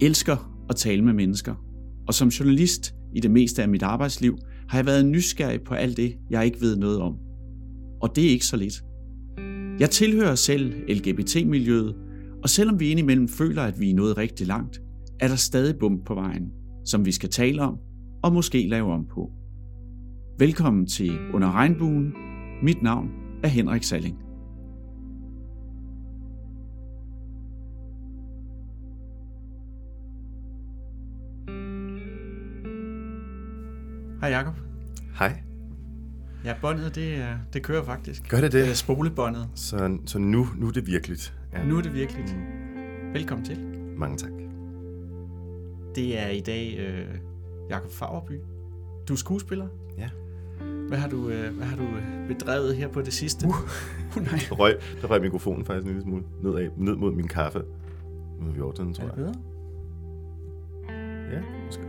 elsker at tale med mennesker, og som journalist i det meste af mit arbejdsliv har jeg været nysgerrig på alt det, jeg ikke ved noget om. Og det er ikke så lidt. Jeg tilhører selv LGBT-miljøet, og selvom vi indimellem føler, at vi er nået rigtig langt, er der stadig bump på vejen, som vi skal tale om og måske lave om på. Velkommen til Under Regnbuen. Mit navn er Henrik Salling. Hej Jacob. Hej. Ja, båndet, det, er- det kører faktisk. Gør det Det er det? spolebåndet. Så, så nu, nu er det virkeligt. Ja. Nu er det virkeligt. Velkommen til. Mange tak. Det er i dag øh, Jakob Fagerby. Du er skuespiller. Ja. Hvad har du, øh, hvad har du øh, bedrevet her på det sidste? Uh. Uh, nej. Der røg, der røg mikrofonen faktisk en lille smule ned, af, ned mod min kaffe. Nu er vi over den, Er tror det jeg. bedre? Ja, måske.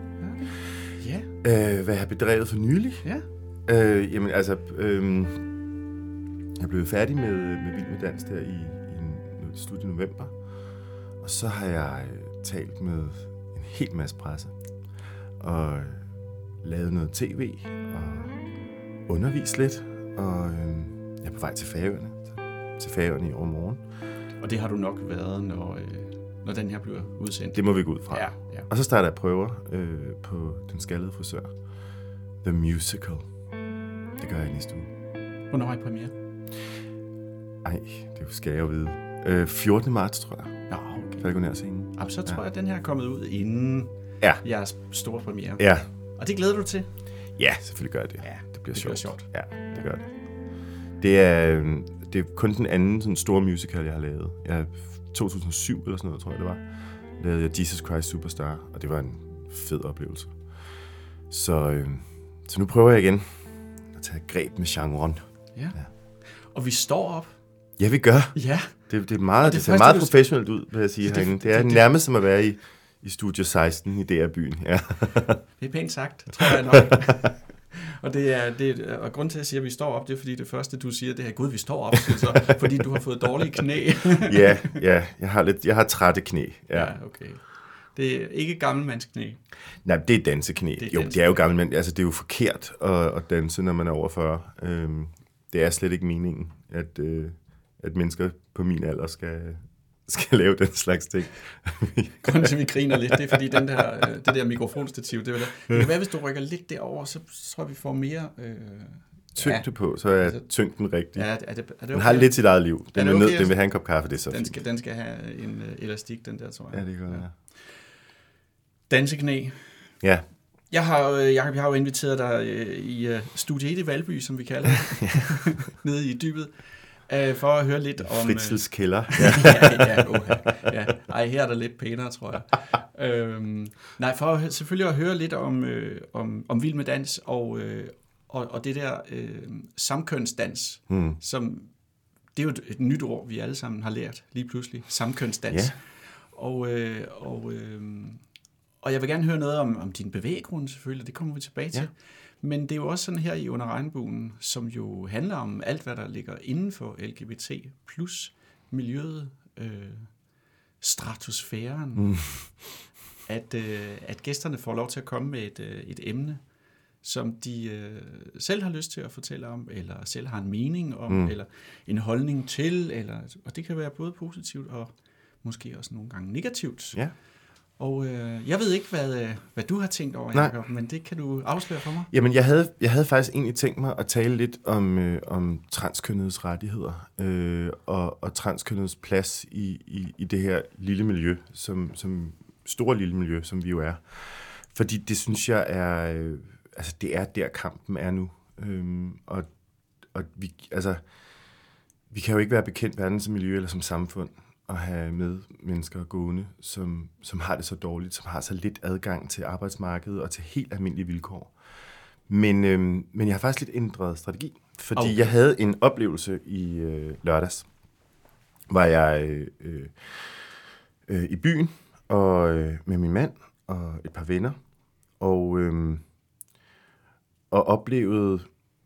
Ja. Øh, hvad jeg har bedrevet for nylig? Ja. Øh, jamen altså, øh, jeg blev færdig med, med Vild med Dans der i, i i slut i november. Og så har jeg øh, talt med en hel masse presse. Og øh, lavet noget tv og undervist lidt. Og øh, jeg er på vej til Færøerne. Til Færøerne i overmorgen. Og det har du nok været, når, øh, når den her bliver udsendt. Det må vi gå ud fra. Ja, ja. Og så starter jeg prøver øh, på Den Skaldede Frisør. The Musical. Det gør jeg næste uge. Hvornår har I premiere? Ej, det skal jeg jo vide. Øh, 14. marts, tror jeg. Nå, okay. Falconer scenen. Jamen, så tror Ja. jeg, at den her er kommet ud inden Ja. jeres store premiere. Ja. Og det glæder du til? Ja, selvfølgelig gør jeg det. Ja, det bliver det sjovt. sjovt. Ja, det gør det. Det er, øh, det er kun den anden sådan store musical, jeg har lavet. Jeg, 2007 eller sådan noget, tror jeg det var, lavede jeg Jesus Christ Superstar, og det var en fed oplevelse. Så, øh, så nu prøver jeg igen at tage greb med genren. Ja. ja. Og vi står op. Ja, vi gør. Ja. Det, det, er meget, Og det, det det ser meget du- professionelt ud, vil jeg sige det- herinde. Det er det- det- nærmest som at være i, i Studio 16 i DR-byen. Ja. Det er pænt sagt, tror jeg nok. og, det er, det er, og grund til, at jeg siger, at vi står op, det er fordi det første, du siger, det er, gud, vi står op, så, fordi du har fået dårlige knæ. ja, ja, jeg har, lidt, jeg har trætte knæ. Ja. ja, okay. Det er ikke gammelmandsknæ. Nej, det er danseknæ. Det er jo, det er jo gammelt, men altså, det er jo forkert at, at danse, når man er over 40. Øhm, det er slet ikke meningen, at, øh, at mennesker på min alder skal, skal lave den slags ting. Grunden til, at vi griner lidt, det er fordi den der, øh, det der mikrofonstativ, det, vil, det kan være, hvis du rykker lidt derover, så tror vi får mere... Øh, Tyngde Ja. på, så er Altså- tyngden rigtig. ja, er det, er det okay? Den har lidt sit eget liv. Den, Er er det nød, okay, den vil have en kop kaffe, det er så Den fint. skal, den skal have en øh, elastik, den der, tror jeg. Ja, det kan godt være. Danseknæ. Ja, Jeg har, øh, Jacob, jeg har jo inviteret dig øh, i øh, Studie 1 i Valby, som vi kalder det, nede i dybet, øh, for at høre lidt om... øh, Fritzels kælder. ja, ja, uha, ja. Ej, her er der lidt pænere, tror jeg. Øhm, nej, for at, selvfølgelig at høre lidt om, øh, om, om Vild med Dans og, øh, og, og det der øh, samkønsdans, Hmm. som det er jo et, et nyt ord, vi alle sammen har lært lige pludselig. Samkønsdans. Ja. Og, øh, og, øh, og jeg vil gerne høre noget om, om din bevæggrund selvfølgelig, det kommer vi tilbage til. Ja. Men det er jo også sådan her i Under Regnbuen, som jo handler om alt, hvad der ligger inden for LGBT plus miljøet, øh, stratosfæren, Mm. at, øh, at gæsterne får lov til at komme med et, øh, et emne, som de øh, selv har lyst til at fortælle om, eller selv har en mening om, mm. Eller en holdning til, eller, og det kan være både positivt og måske også nogle gange negativt. Ja. Og øh, jeg ved ikke, hvad, øh, hvad du har tænkt over, Nej. Jacob, men det kan du afsløre for mig. Jamen, jeg havde, jeg havde faktisk egentlig tænkt mig at tale lidt om, øh, om transkønnedes rettigheder øh, og, og transkønnedes plads i, i, i det her lille miljø, som, som store lille miljø, som vi jo er. Fordi det synes jeg er, øh, altså det er der kampen er nu. Øhm, og, og vi, altså, vi kan jo ikke være bekendt hverken som miljø eller som samfund at have med mennesker gående, som, som har det så dårligt, som har så lidt adgang til arbejdsmarkedet og til helt almindelige vilkår. Men, øhm, men jeg har faktisk lidt ændret strategi, fordi Okay. jeg havde en oplevelse i øh, lørdags, hvor jeg øh, øh, i byen og øh, med min mand og et par venner, og, øh, og oplevede,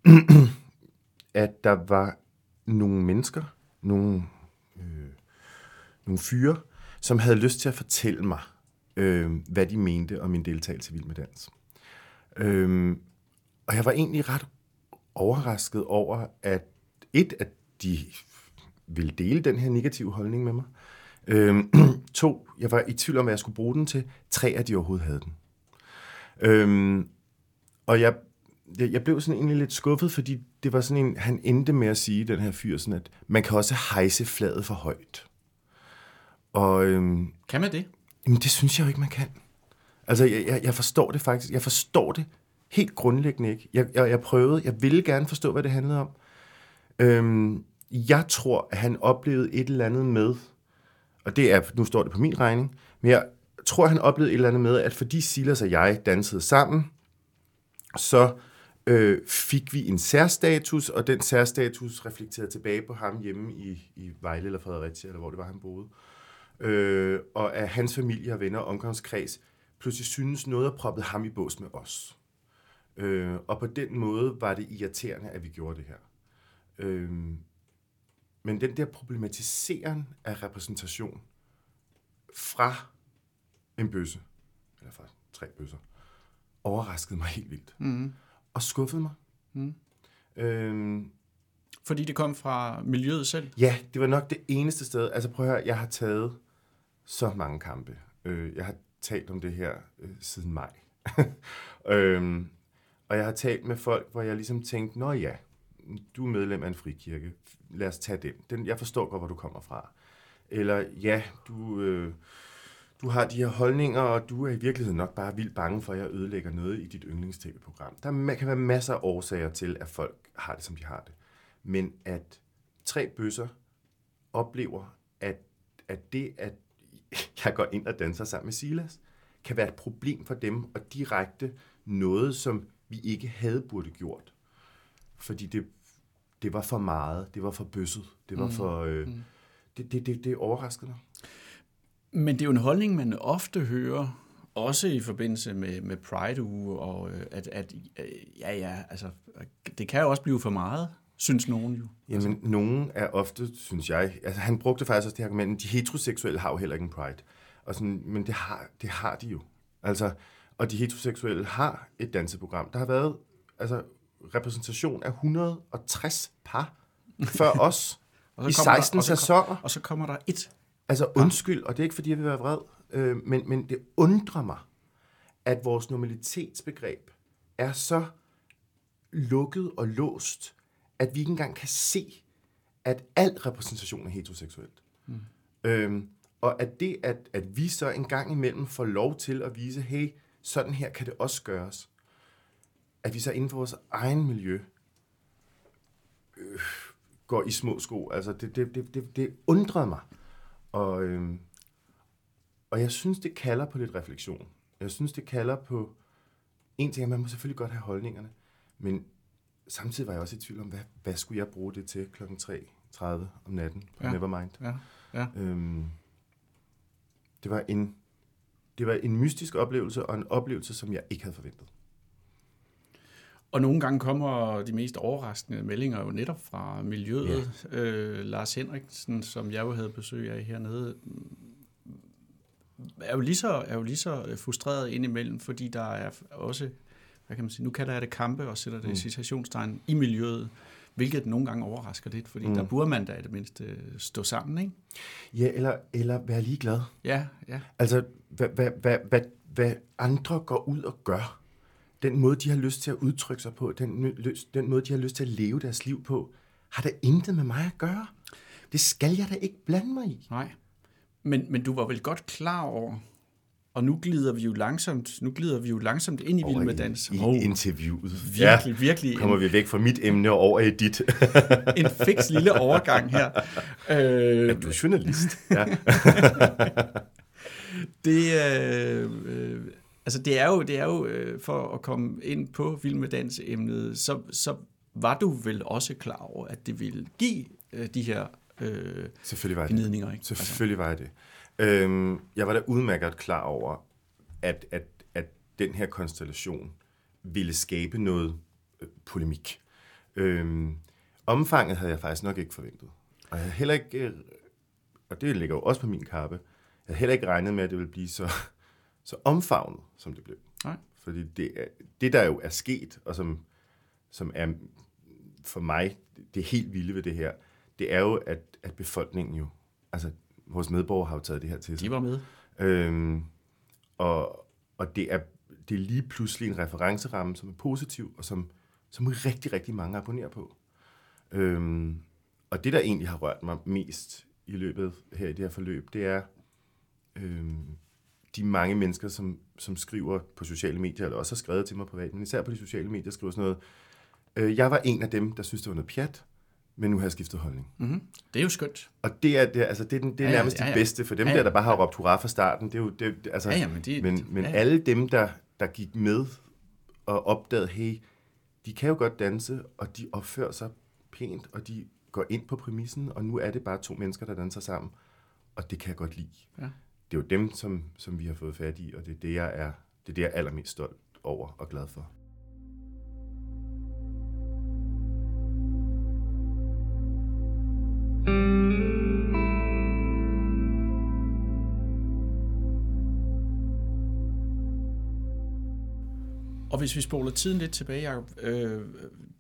at der var nogle mennesker, nogle, øh, nogle fyre, som havde lyst til at fortælle mig øh, hvad de mente om min deltagelse i Vild med Dans. Øh, og jeg var egentlig ret overrasket over, at et, at de ville dele den her negative holdning med mig. Øh, to, jeg var i tvivl om, hvad jeg skulle bruge den til. Tre, at de overhovedet havde den. Øh, og jeg, jeg blev sådan egentlig lidt skuffet, fordi det var sådan en, han endte med at sige, den her fyr, sådan at man kan også hejse fladet for højt. Og, øhm, kan man det? Jamen, det synes jeg jo ikke, man kan. Altså, jeg, jeg, jeg forstår det faktisk. Jeg forstår det helt grundlæggende ikke. Jeg, jeg, jeg prøvede, jeg ville gerne forstå, hvad det handlede om. Øhm, jeg tror, at han oplevede et eller andet med, og det er, nu står det på min regning, men jeg tror, han oplevede et eller andet med, at fordi Silas og jeg dansede sammen, så øh, fik vi en særstatus, og den særstatus reflekterede tilbage på ham hjemme i, i Vejle eller Fredericia, eller hvor det var, han boede. Øh, og at hans familie og venner og omgangskreds pludselig synes noget har proppet ham i bås med os. Øh, og på den måde var det irriterende, at vi gjorde det her. Øh, men den der problematisering af repræsentation fra en bøsse, eller fra tre bøsser, overraskede mig helt vildt. Mm. Og skuffede mig. Mm. Øhm, Fordi det kom fra miljøet selv? Ja, det var nok det eneste sted. Altså prøv at høre, jeg har taget så mange kampe. Øh, jeg har talt om det her øh, siden maj. øhm, og jeg har talt med folk, hvor jeg ligesom tænkte, nå ja, du er medlem af en frikirke, lad os tage den. den jeg forstår godt, hvor du kommer fra. Eller ja, du, øh, du har de her holdninger, og du er i virkeligheden nok bare vildt bange for, at jeg ødelægger noget i dit yndlings-tv-program. Der kan være masser af årsager til, at folk har det, som de har det. Men at tre bøsser oplever, at, at det, at jeg går ind og danser sammen med Silas, kan være et problem for dem, og direkte noget, som vi ikke havde burde gjort. Fordi det, det var for meget, det var for bøsset, det var mm. for... Øh, mm. det, det, det, det overraskede mig. Men det er jo en holdning, man ofte hører, også i forbindelse med, med Pride-uge, og øh, at, at ja, ja, altså, det kan jo også blive for meget, synes nogen jo. Jamen, nogen er ofte, synes jeg, altså han brugte faktisk også det argument, de heteroseksuelle har jo heller ikke en Pride. Og sådan, men det har, det har de jo. Altså, og de heteroseksuelle har et danseprogram. Der har været altså, repræsentation af 160 par før os i 16 der, og sæsoner. Og så kommer der et Altså undskyld, og det er ikke fordi, jeg vil være vred, øh, men, men det undrer mig, at vores normalitetsbegreb er så lukket og låst, at vi ikke engang kan se, at al repræsentation er heteroseksuelt. Mm. Øhm, og at det, at, at vi så en gang imellem får lov til at vise, hey, sådan her kan det også gøres. At vi så inden for vores egen miljø øh, går i små sko. Altså, det, det, det, det, det undrede mig. Og, øh, og jeg synes, det kalder på lidt refleksion. Jeg synes, det kalder på... En ting at man må selvfølgelig godt have holdningerne, men samtidig var jeg også i tvivl om, hvad, hvad skulle jeg bruge det til klokken 3.30 om natten på ja. Nevermind. Ja. Ja. Øhm, det var en det var en mystisk oplevelse, og en oplevelse, som jeg ikke havde forventet. Og nogle gange kommer de mest overraskende meldinger jo netop fra miljøet. Ja. Øh, Lars Henriksen, som jeg jo havde besøg af hernede, er jo lige så, er jo lige så frustreret indimellem, fordi der er også, hvad kan man sige, nu kalder jeg det kampe og sætter det mm. i citationstegn i miljøet, hvilket nogle gange overrasker lidt, fordi mm. der burde man da i det mindste stå sammen, ikke? Ja, eller, eller være ligeglad. Ja, ja. Altså, hvad, hvad, hvad, hvad, hvad andre går ud og gør, den måde, de har lyst til at udtrykke sig på, den, den måde, de har lyst til at leve deres liv på, har det intet med mig at gøre. Det skal jeg da ikke blande mig i. Nej, men, men du var vel godt klar over, og nu glider vi jo langsomt, nu glider vi jo langsomt ind i Vild med Dans. I, i interviewet. Virkelig, ja, virkelig. Kommer vi væk fra mit emne og over i dit. en fix lille overgang her. Øh, er du er journalist? Ja. det, øh, øh, altså det er jo, det er jo øh, for at komme ind på Vild med Dans emnet, så, så var du vel også klar over, at det ville give øh, de her øh, Selvfølgelig var det. gnidninger, ikke? Selvfølgelig var jeg det. Øhm, jeg var da udmærket klar over, at, at, at den her konstellation ville skabe noget øh, polemik. Øhm, omfanget havde jeg faktisk nok ikke forventet. Og jeg havde heller ikke, øh, og det ligger jo også på min kappe, jeg havde heller ikke regnet med, at det ville blive så, så omfavnet, som det blev. Nej. Fordi det, er, det, der jo er sket, og som, som er for mig det helt vilde ved det her, det er jo, at, at befolkningen jo, altså vores medborgere har jo taget det her til sig. De var med. Øhm, og, og det er, det er lige pludselig en referenceramme, som er positiv, og som, som rigtig, rigtig mange abonnerer på. Øhm, og det, der egentlig har rørt mig mest i løbet her i det her forløb, det er øhm, de mange mennesker, som, som skriver på sociale medier, eller også har skrevet til mig privat, men især på de sociale medier, skriver sådan noget, øh, jeg var en af dem, der synes, det var noget pjat, men nu har jeg skiftet holdning. Mm-hmm. Det er jo skønt. Og det er, det altså, det er, den, det er Ja, nærmest ja, ja. de bedste, for dem Ja, der, ja. der bare har råbt hurra fra starten, det er jo, det, det- altså, Ja, ja, men de- men, men ja, ja. alle dem, der, der gik med og opdagede, hey, de kan jo godt danse, og de opfører sig pænt, og de går ind på præmissen, og nu er det bare to mennesker, der danser sammen, og det kan jeg godt lide. Ja. Det er jo dem, som, som vi har fået fat i, og det er det, jeg er, det er det, jeg er allermest stolt over og glad for. Hvis vi spoler tiden lidt tilbage, Jacob, øh,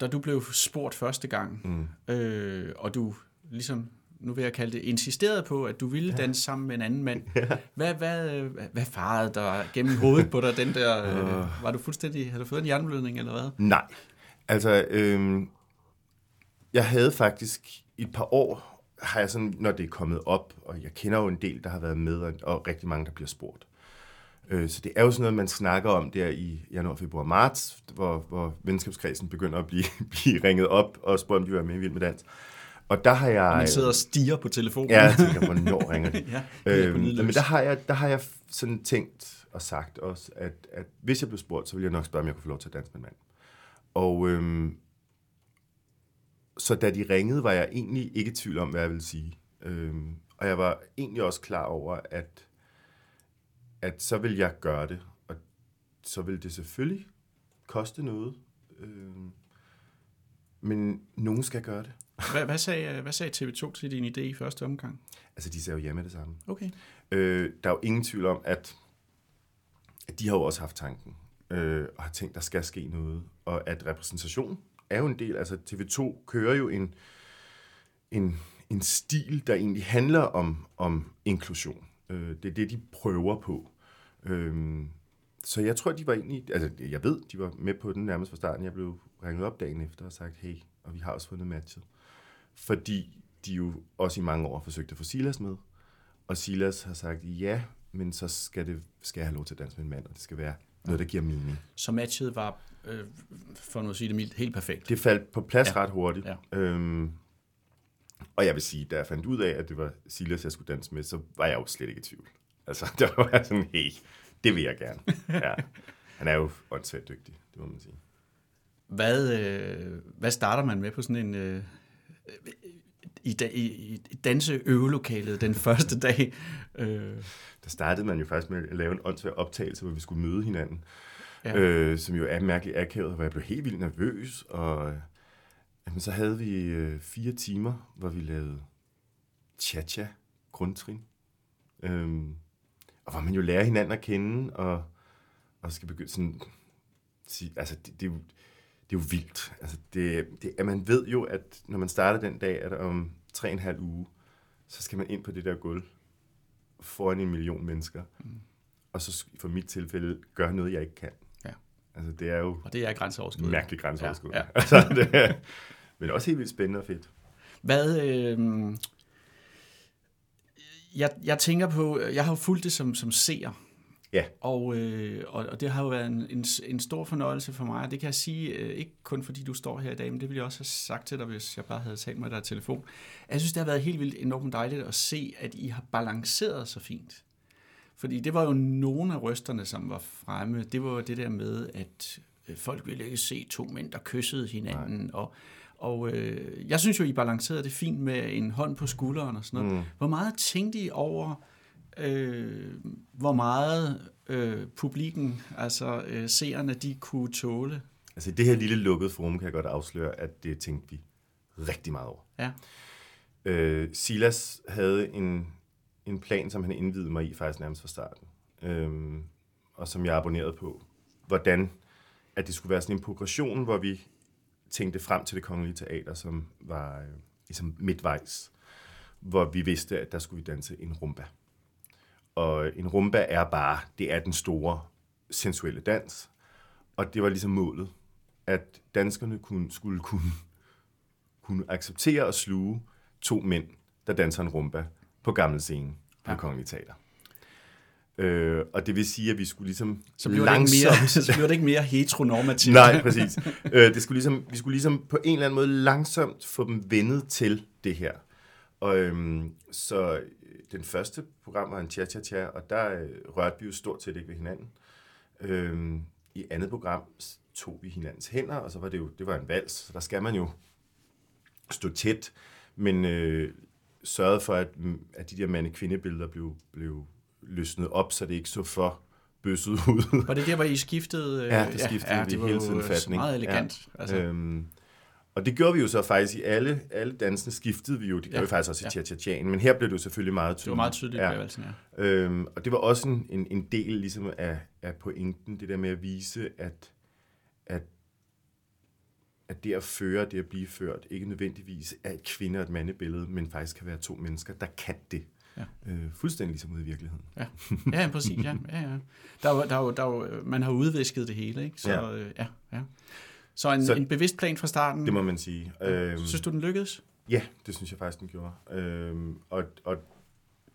da du blev spurgt første gang, mm. øh, og du ligesom, nu vil jeg kalde det, insisterede på, at du ville danse sammen med en anden mand. Ja. Hvad, hvad, øh, hvad farede der gennem hovedet på dig, den der, øh, var du fuldstændig, havde du fået en jernblødning eller hvad? Nej. Altså, øhm, jeg havde faktisk i et par år, har jeg sådan, når det er kommet op, og jeg kender jo en del, der har været med, og, og rigtig mange, der bliver spurgt. Øh, så det er jo sådan noget, man snakker om der i januar, februar, marts, hvor, hvor venskabskredsen begynder at blive, blive ringet op og spurgt, om de vil være med i Vild med Dans. Og der har jeg... Og man sidder og stiger på telefonen. Ja, jeg tænker, hvornår ringer de? ja det Øhm, men der har, jeg, der har jeg sådan tænkt og sagt også, at, at hvis jeg blev spurgt, så ville jeg nok spørge, om jeg kunne få lov til at danse med en mand. Og øhm, så da de ringede, var jeg egentlig ikke i tvivl om, hvad jeg ville sige. Øhm, og jeg var egentlig også klar over, at, at så vil jeg gøre det. Og så vil det selvfølgelig koste noget. Øhm, men nogen skal gøre det. Hvad, hvad, sagde, hvad sagde TV2 til din idé i første omgang? Altså, de sagde jo ja med det samme. Okay. Øh, der er jo ingen tvivl om, at, at de har jo også haft tanken, øh, og har tænkt, der skal ske noget, og at repræsentation er jo en del, altså TV2 kører jo en, en, en stil, der egentlig handler om, om inklusion. Øh, det er det, de prøver på. Øh, så jeg tror, de var egentlig, altså jeg ved, de var med på den nærmest fra starten. Jeg blev ringet op dagen efter og sagt, hey, og vi har også fundet matchet. Fordi de jo også i mange år har forsøgt at få Silas med. Og Silas har sagt, ja, men så skal, det, skal jeg have lov til at danse med en mand, og det skal være noget, der giver mening. Så matchet var, øh, for nu at sige det mildt, helt perfekt. Det faldt på plads Ja. ret hurtigt. Ja. Øhm, og jeg vil sige, da jeg fandt ud af, at det var Silas, jeg skulle danse med, så var jeg jo slet ikke i tvivl. Altså, der var jeg sådan, hey, det vil jeg gerne. Ja. Han er jo åndssvagt dygtig, det må man sige. Hvad, øh, hvad starter man med på sådan en... Øh, i, da, i, i danseøvelokalet den første dag? Øh, Der startede man jo faktisk med at lave en åndssvagt optagelse, hvor vi skulle møde hinanden. Ja. Øh, som jo er mærkeligt akavet, hvor jeg blev helt vildt nervøs. Og øh, jamen, så havde vi øh, fire timer, hvor vi lavede cha-cha, grundtrin. Øhm, og hvor man jo lærer hinanden at kende, og, og skal begynde sådan... Sige, altså, det, det, er jo, det er jo vildt. Altså, det, det, at man ved jo, at når man starter den dag, at om tre og en halv uge, så skal man ind på det der gulv foran en million mennesker. Mm. Og så for mit tilfælde gøre noget, jeg ikke kan. Ja. Altså, det er jo og det er grænseoverskridende. mærkeligt grænseoverskridende. Ja, Ja, altså, det men også helt vildt spændende og fedt. Hvad... Øh, jeg, jeg tænker på... Jeg har jo fulgt det som, som seer. Ja. Og, øh, og, og det har jo været en, en, en stor fornøjelse for mig, og det kan jeg sige, øh, ikke kun fordi du står her i dag, men det ville jeg også have sagt til dig, hvis jeg bare havde talt med dig i telefon. Jeg synes, det har været helt vildt enormt dejligt at se, at I har balanceret så fint. Fordi det var jo nogle af røsterne, som var fremme. Det var jo det der med, at øh, folk ville ikke se to mænd, der kyssede hinanden. Nej. Og, og øh, jeg synes jo, I balancerede det fint med en hånd på skulderen og sådan noget. Mm. Hvor meget tænkte I over, øh, hvor meget øh, publikken, altså øh, seerne, de kunne tåle? Altså, i det her lille lukkede forum kan jeg godt afsløre, at det tænkte vi rigtig meget over. Ja. Øh, Silas havde en, en plan, som han indvidede mig i faktisk nærmest fra starten. Øhm, og som jeg abonnerede på, hvordan at det skulle være sådan en progression, hvor vi tænkte frem til det kongelige teater, som var øh, ligesom midtvejs, hvor vi vidste, at der skulle vi danse en rumba. Og en rumba er bare, det er den store sensuelle dans, og det var ligesom målet, at danskerne kunne, skulle kunne, kunne acceptere og sluge to mænd, der danser en rumba på gamle scene på ja. Kongelige Teater. Øh, og det vil sige, at vi skulle ligesom så bliver langsomt... Det ikke mere, så bliver det ikke mere heteronormativt. Nej, præcis. Øh, det skulle ligesom, vi skulle ligesom på en eller anden måde langsomt få dem vendet til det her. Og, øhm, så øh, den første program var en cha-cha-cha, og der øh, rørte vi jo stort set ikke ved hinanden. Øhm, I andet program tog vi hinandens hænder, og så var det jo det var en vals, så der skal man jo stå tæt, men øh, sørgede for, at, at de der mande-kvindebilleder blev, blev løsnet op, så det ikke så for bøsset ud. Var det der, hvor I skiftede? Ja, det skiftede ja, ja, vi hele tiden fatning. meget elegant. Ja. Altså. Øhm, og det gjorde vi jo så faktisk i alle, alle dansene skiftede vi jo. Det gjorde ja. vi faktisk også i ja. cha cha men her blev det jo selvfølgelig meget tydeligt. Det var meget tydeligt ja. valsen, ja. Øhm, og det var også en, en, en del ligesom af, af pointen, det der med at vise, at, at, at det at føre, det at blive ført, ikke nødvendigvis er et kvinde- og et mandebillede, men faktisk kan være to mennesker, der kan det. Ja. Øh, fuldstændig ligesom ude i virkeligheden. Ja, ja præcis. Ja. Ja, ja. Der, der, der, der, man har udvisket det hele, ikke? Så, ja. Øh, ja, ja. Så en, så en bevidst plan fra starten. Det må man sige. Øhm, synes du, den lykkedes? Ja, det synes jeg faktisk, den gjorde. Øhm, og, og,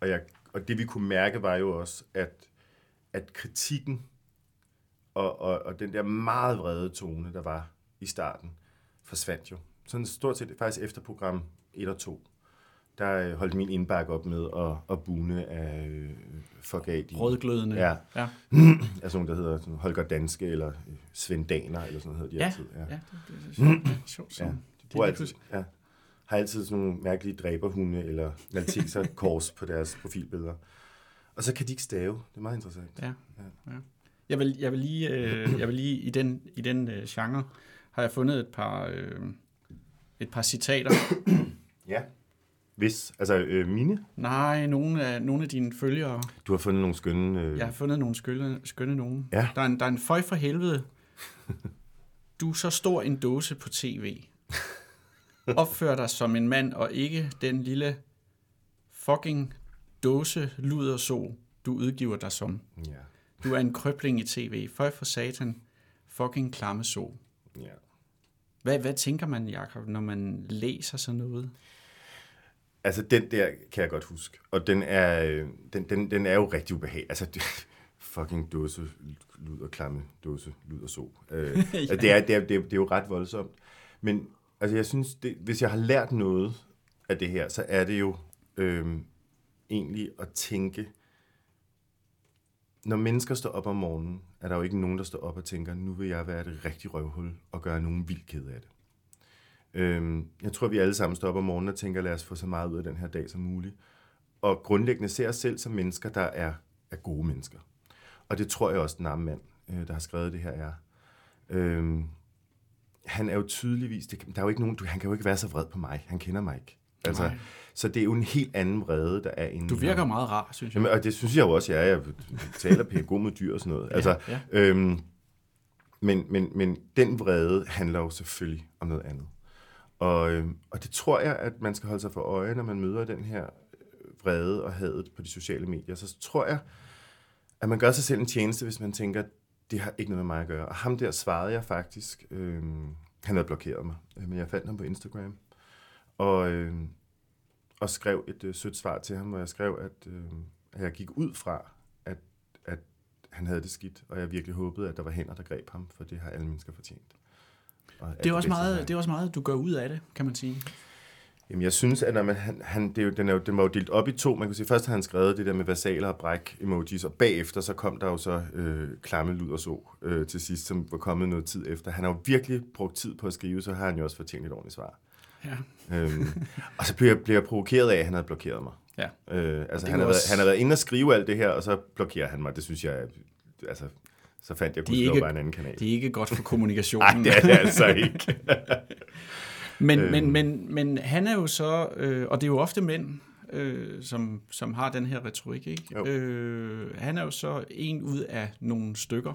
og, jeg, og det vi kunne mærke var jo også, at, at kritikken og, og, og den der meget vrede tone, der var i starten, forsvandt jo. Sådan stort set faktisk efter program 1 og 2 der øh, holdt min indbakke op med at, at bune af øh. De, Rødglødende. Ja. ja. altså nogen, der hedder sådan, Holger Danske, eller øh, Svend Daner, eller sådan noget hedder de ja. altid. Ja, ja det, det, det er sjovt. Ja. Det, det, altid, ja. Har altid sådan nogle mærkelige dræberhunde, eller malteser kors på deres profilbilleder. Og så kan de ikke stave. Det er meget interessant. Ja. ja. ja. Jeg, vil, jeg vil lige, øh, jeg vil lige i den, i den øh, genre, har jeg fundet et par, øh, et par citater. ja. Hvis? Altså øh, mine? Nej, nogle af, nogle af dine følgere. Du har fundet nogle skønne... Øh... Jeg har fundet nogle skønne, skønne nogen. Ja. Der er en, der er en føj for helvede. Du er så stor en dåse på tv. Opfør dig som en mand, og ikke den lille fucking dåse luder så, du udgiver dig som. Ja. Du er en krøbling i tv. Føj for satan. Fucking klamme så. Ja. Hvad, hvad tænker man, Jacob, når man læser sådan noget? Altså, den der kan jeg godt huske. Og den er, øh, den, den, den er jo rigtig ubehagelig. Altså, fucking dåse, lyd og klamme, dåse, lyd og så. Øh, ja. altså, det, er, det, er, det, er, det er jo ret voldsomt. Men altså, jeg synes, det, hvis jeg har lært noget af det her, så er det jo øh, egentlig at tænke, når mennesker står op om morgenen, er der jo ikke nogen, der står op og tænker, nu vil jeg være det rigtige røvhul og gøre nogen vildt ked af det. Øhm, jeg tror, vi alle sammen står op om morgenen og tænker, lad os få så meget ud af den her dag som muligt. Og grundlæggende ser os selv som mennesker, der er, er gode mennesker. Og det tror jeg også, den arme mand, øh, der har skrevet det her, er. Øhm, han er jo tydeligvis, det, der er jo ikke nogen, du, han kan jo ikke være så vred på mig. Han kender mig ikke. Altså, så det er jo en helt anden vrede, der er inde. Du virker ham. meget rar, synes jeg. Jamen, og det synes jeg jo også, jeg er. Jeg taler pænt god med dyr og sådan noget. Altså, ja, ja. Øhm, men, men, men den vrede handler jo selvfølgelig om noget andet. Og, øh, og det tror jeg, at man skal holde sig for øje, når man møder den her øh, vrede og hadet på de sociale medier. Så tror jeg, at man gør sig selv en tjeneste, hvis man tænker, at det har ikke noget med mig at gøre. Og ham der svarede jeg faktisk. Øh, han havde blokeret mig, øh, men jeg fandt ham på Instagram. Og, øh, og skrev et øh, sødt svar til ham, hvor jeg skrev, at, øh, at jeg gik ud fra, at, at han havde det skidt, og jeg virkelig håbede, at der var hænder, der greb ham, for det har alle mennesker fortjent. Det er, også meget, det er også meget, du gør ud af det, kan man sige. Jamen, jeg synes, at når man, han, han, det er jo, den, er jo, den var jo delt op i to. Man kan sige, først har han skrevet det der med versaler og bræk emojis, og bagefter så kom der jo så øh, klamme lyd og så øh, til sidst, som var kommet noget tid efter. Han har jo virkelig brugt tid på at skrive, så har han jo også fortjent et ordentligt svar. Ja. øhm, og så blev jeg, blev jeg provokeret af, at han havde blokeret mig. Ja. Øh, altså, han har, også... været, han har været inde og skrive alt det her, og så blokerer han mig. Det synes jeg, altså, så fandt jeg kun bare en anden kanal. Det er ikke godt for kommunikationen. Nej, det er det altså ikke. men, øhm. men, men, men han er jo så, øh, og det er jo ofte mænd, øh, som, som har den her retorik, ikke? Øh, han er jo så en ud af nogle stykker.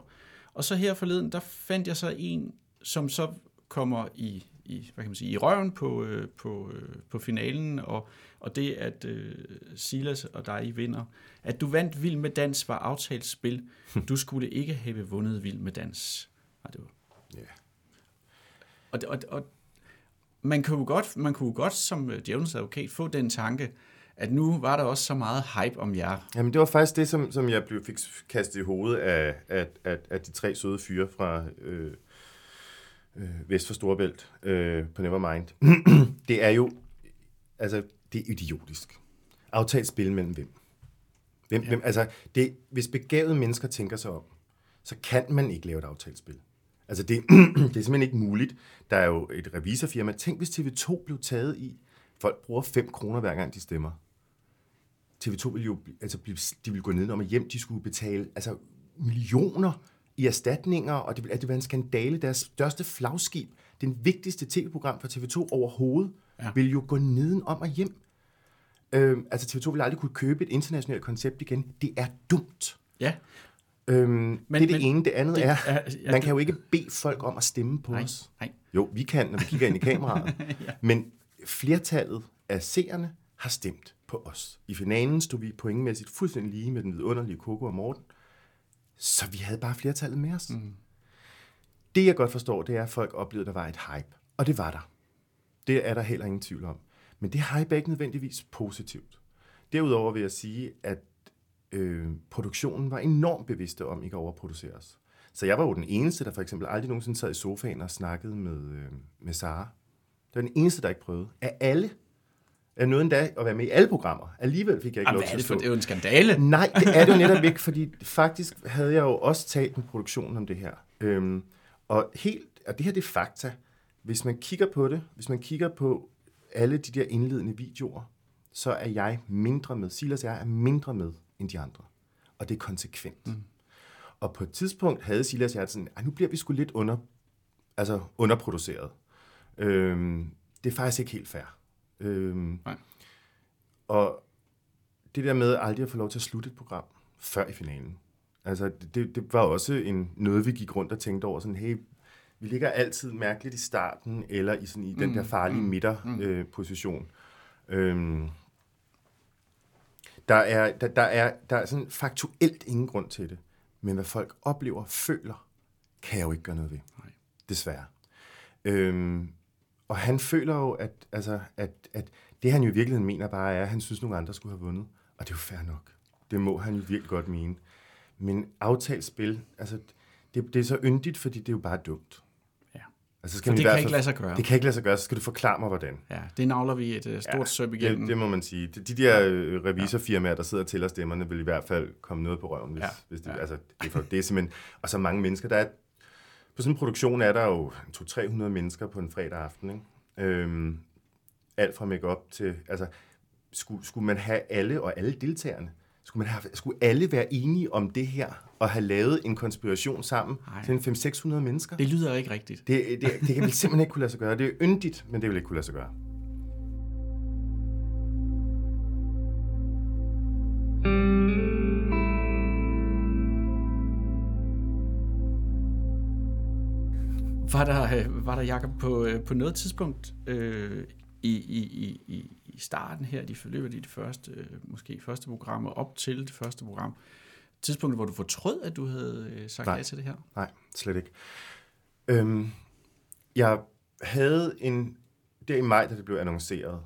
Og så her forleden, der fandt jeg så en, som så kommer i, i, hvad kan man sige, i røven på, øh, på, øh, på finalen, og, og det, at øh, Silas og dig vinder. At du vandt Vild med Dans var aftalt spil. Du skulle ikke have vundet Vild med Dans. Nej, det var... Ja. Og, og, og man kunne godt, man kunne godt som øh, djævelens advokat få den tanke, at nu var der også så meget hype om jer. Jamen, det var faktisk det, som, som jeg blev, fik kastet i hovedet af, af, af, af de tre søde fyre fra øh, øh, Vest for Storebælt øh, på Nevermind. det er jo, altså, det er idiotisk. Aftalt spil mellem hvem? hvem, ja. hvem altså, det, hvis begavede mennesker tænker sig om, så kan man ikke lave et aftalt spil. Altså, det, det er simpelthen ikke muligt. Der er jo et revisorfirma. Tænk, hvis TV2 blev taget i, folk bruger 5 kroner hver gang, de stemmer. TV2 ville jo, altså, de ville gå ned om og hjem, de skulle betale altså, millioner i erstatninger, og det ville, det var en skandale. Deres største flagskib, den vigtigste tv-program for TV2 overhovedet, ja. ville jo gå neden om og hjem. Øhm, altså TV2 ville aldrig kunne købe et internationalt koncept igen. Det er dumt. Ja. Øhm, men, det er det men, ene. Det andet det, er, er ja, man kan jo ikke bede folk om at stemme på nej, os. Nej. Jo, vi kan, når vi kigger ind i kameraet. ja. Men flertallet af seerne har stemt på os. I finalen stod vi pointmæssigt fuldstændig lige med den vidunderlige Coco og Morten. Så vi havde bare flertallet med os. Mm. Det, jeg godt forstår, det er, at folk oplevede, at der var et hype. Og det var der. Det er der heller ingen tvivl om. Men det hype er ikke nødvendigvis positivt. Derudover vil jeg sige, at øh, produktionen var enormt bevidste om ikke at overproducere os. Så jeg var jo den eneste, der for eksempel aldrig nogensinde sad i sofaen og snakkede med, øh, med Sara. Det var den eneste, der ikke prøvede. Af alle. Jeg nåede endda at være med i alle programmer. Alligevel fik jeg ikke Jamen, lov til at stå. Det er jo en skandale. Nej, det er det jo netop ikke, fordi faktisk havde jeg jo også talt med produktionen om det her. Øhm, og helt, og det her det er fakta. Hvis man kigger på det, hvis man kigger på alle de der indledende videoer, så er jeg mindre med. Silas jeg er mindre med end de andre. Og det er konsekvent. Mm. Og på et tidspunkt havde Silas jeg sådan, nu bliver vi sgu lidt under, altså underproduceret. Øhm, det er faktisk ikke helt fair. Øhm, Nej. Og det der med aldrig at få lov til at slutte et program før i finalen. Altså, det, det var også en, noget, vi gik rundt og tænkte over, sådan, hey, vi ligger altid mærkeligt i starten, eller i, sådan, i den mm, der farlige mm, midterposition. Mm. Øh, øhm, der er, der, der, er, der er sådan faktuelt ingen grund til det. Men hvad folk oplever, føler, kan jeg jo ikke gøre noget ved. Nej. Desværre. Øhm, og han føler jo, at, altså, at, at det han jo i virkeligheden mener bare er, at han synes, at nogle andre skulle have vundet. Og det er jo fair nok. Det må han jo virkelig godt mene. Men aftalt spil, altså, det, det er så yndigt, fordi det er jo bare dumt. Altså, skal det kan ikke lade sig gøre. Det kan ikke lade sig gøre, så skal du forklare mig, hvordan. Ja, det navler vi et uh, stort ja, søb igennem. Det, det må man sige. De, de der øh, revisorfirmaer, der sidder til os stemmerne, vil i hvert fald komme noget på røven, hvis, ja. hvis det, ja. altså, det, er for, det er simpelthen... Og så mange mennesker, der er... På sådan en produktion er der jo 200-300 mennesker på en fredag aften, ikke? Øhm, alt fra make til... Altså, skulle, skulle man have alle og alle deltagerne skulle, man have, skulle alle være enige om det her, og have lavet en konspiration sammen Ej. til en 500-600 mennesker? Det lyder ikke rigtigt. Det, det, det kan vi simpelthen ikke kunne lade sig gøre. Det er yndigt, men det vil ikke kunne lade sig gøre. Var der, var der Jacob, på, øh, på noget tidspunkt øh, i, i, i, i starten her, de forløber i det første, øh, måske første program, og op til det første program, tidspunkt, hvor du fortrød, at du havde øh, sagt ja til det her? Nej, slet ikke. Øhm, jeg havde en, der i maj, da det blev annonceret,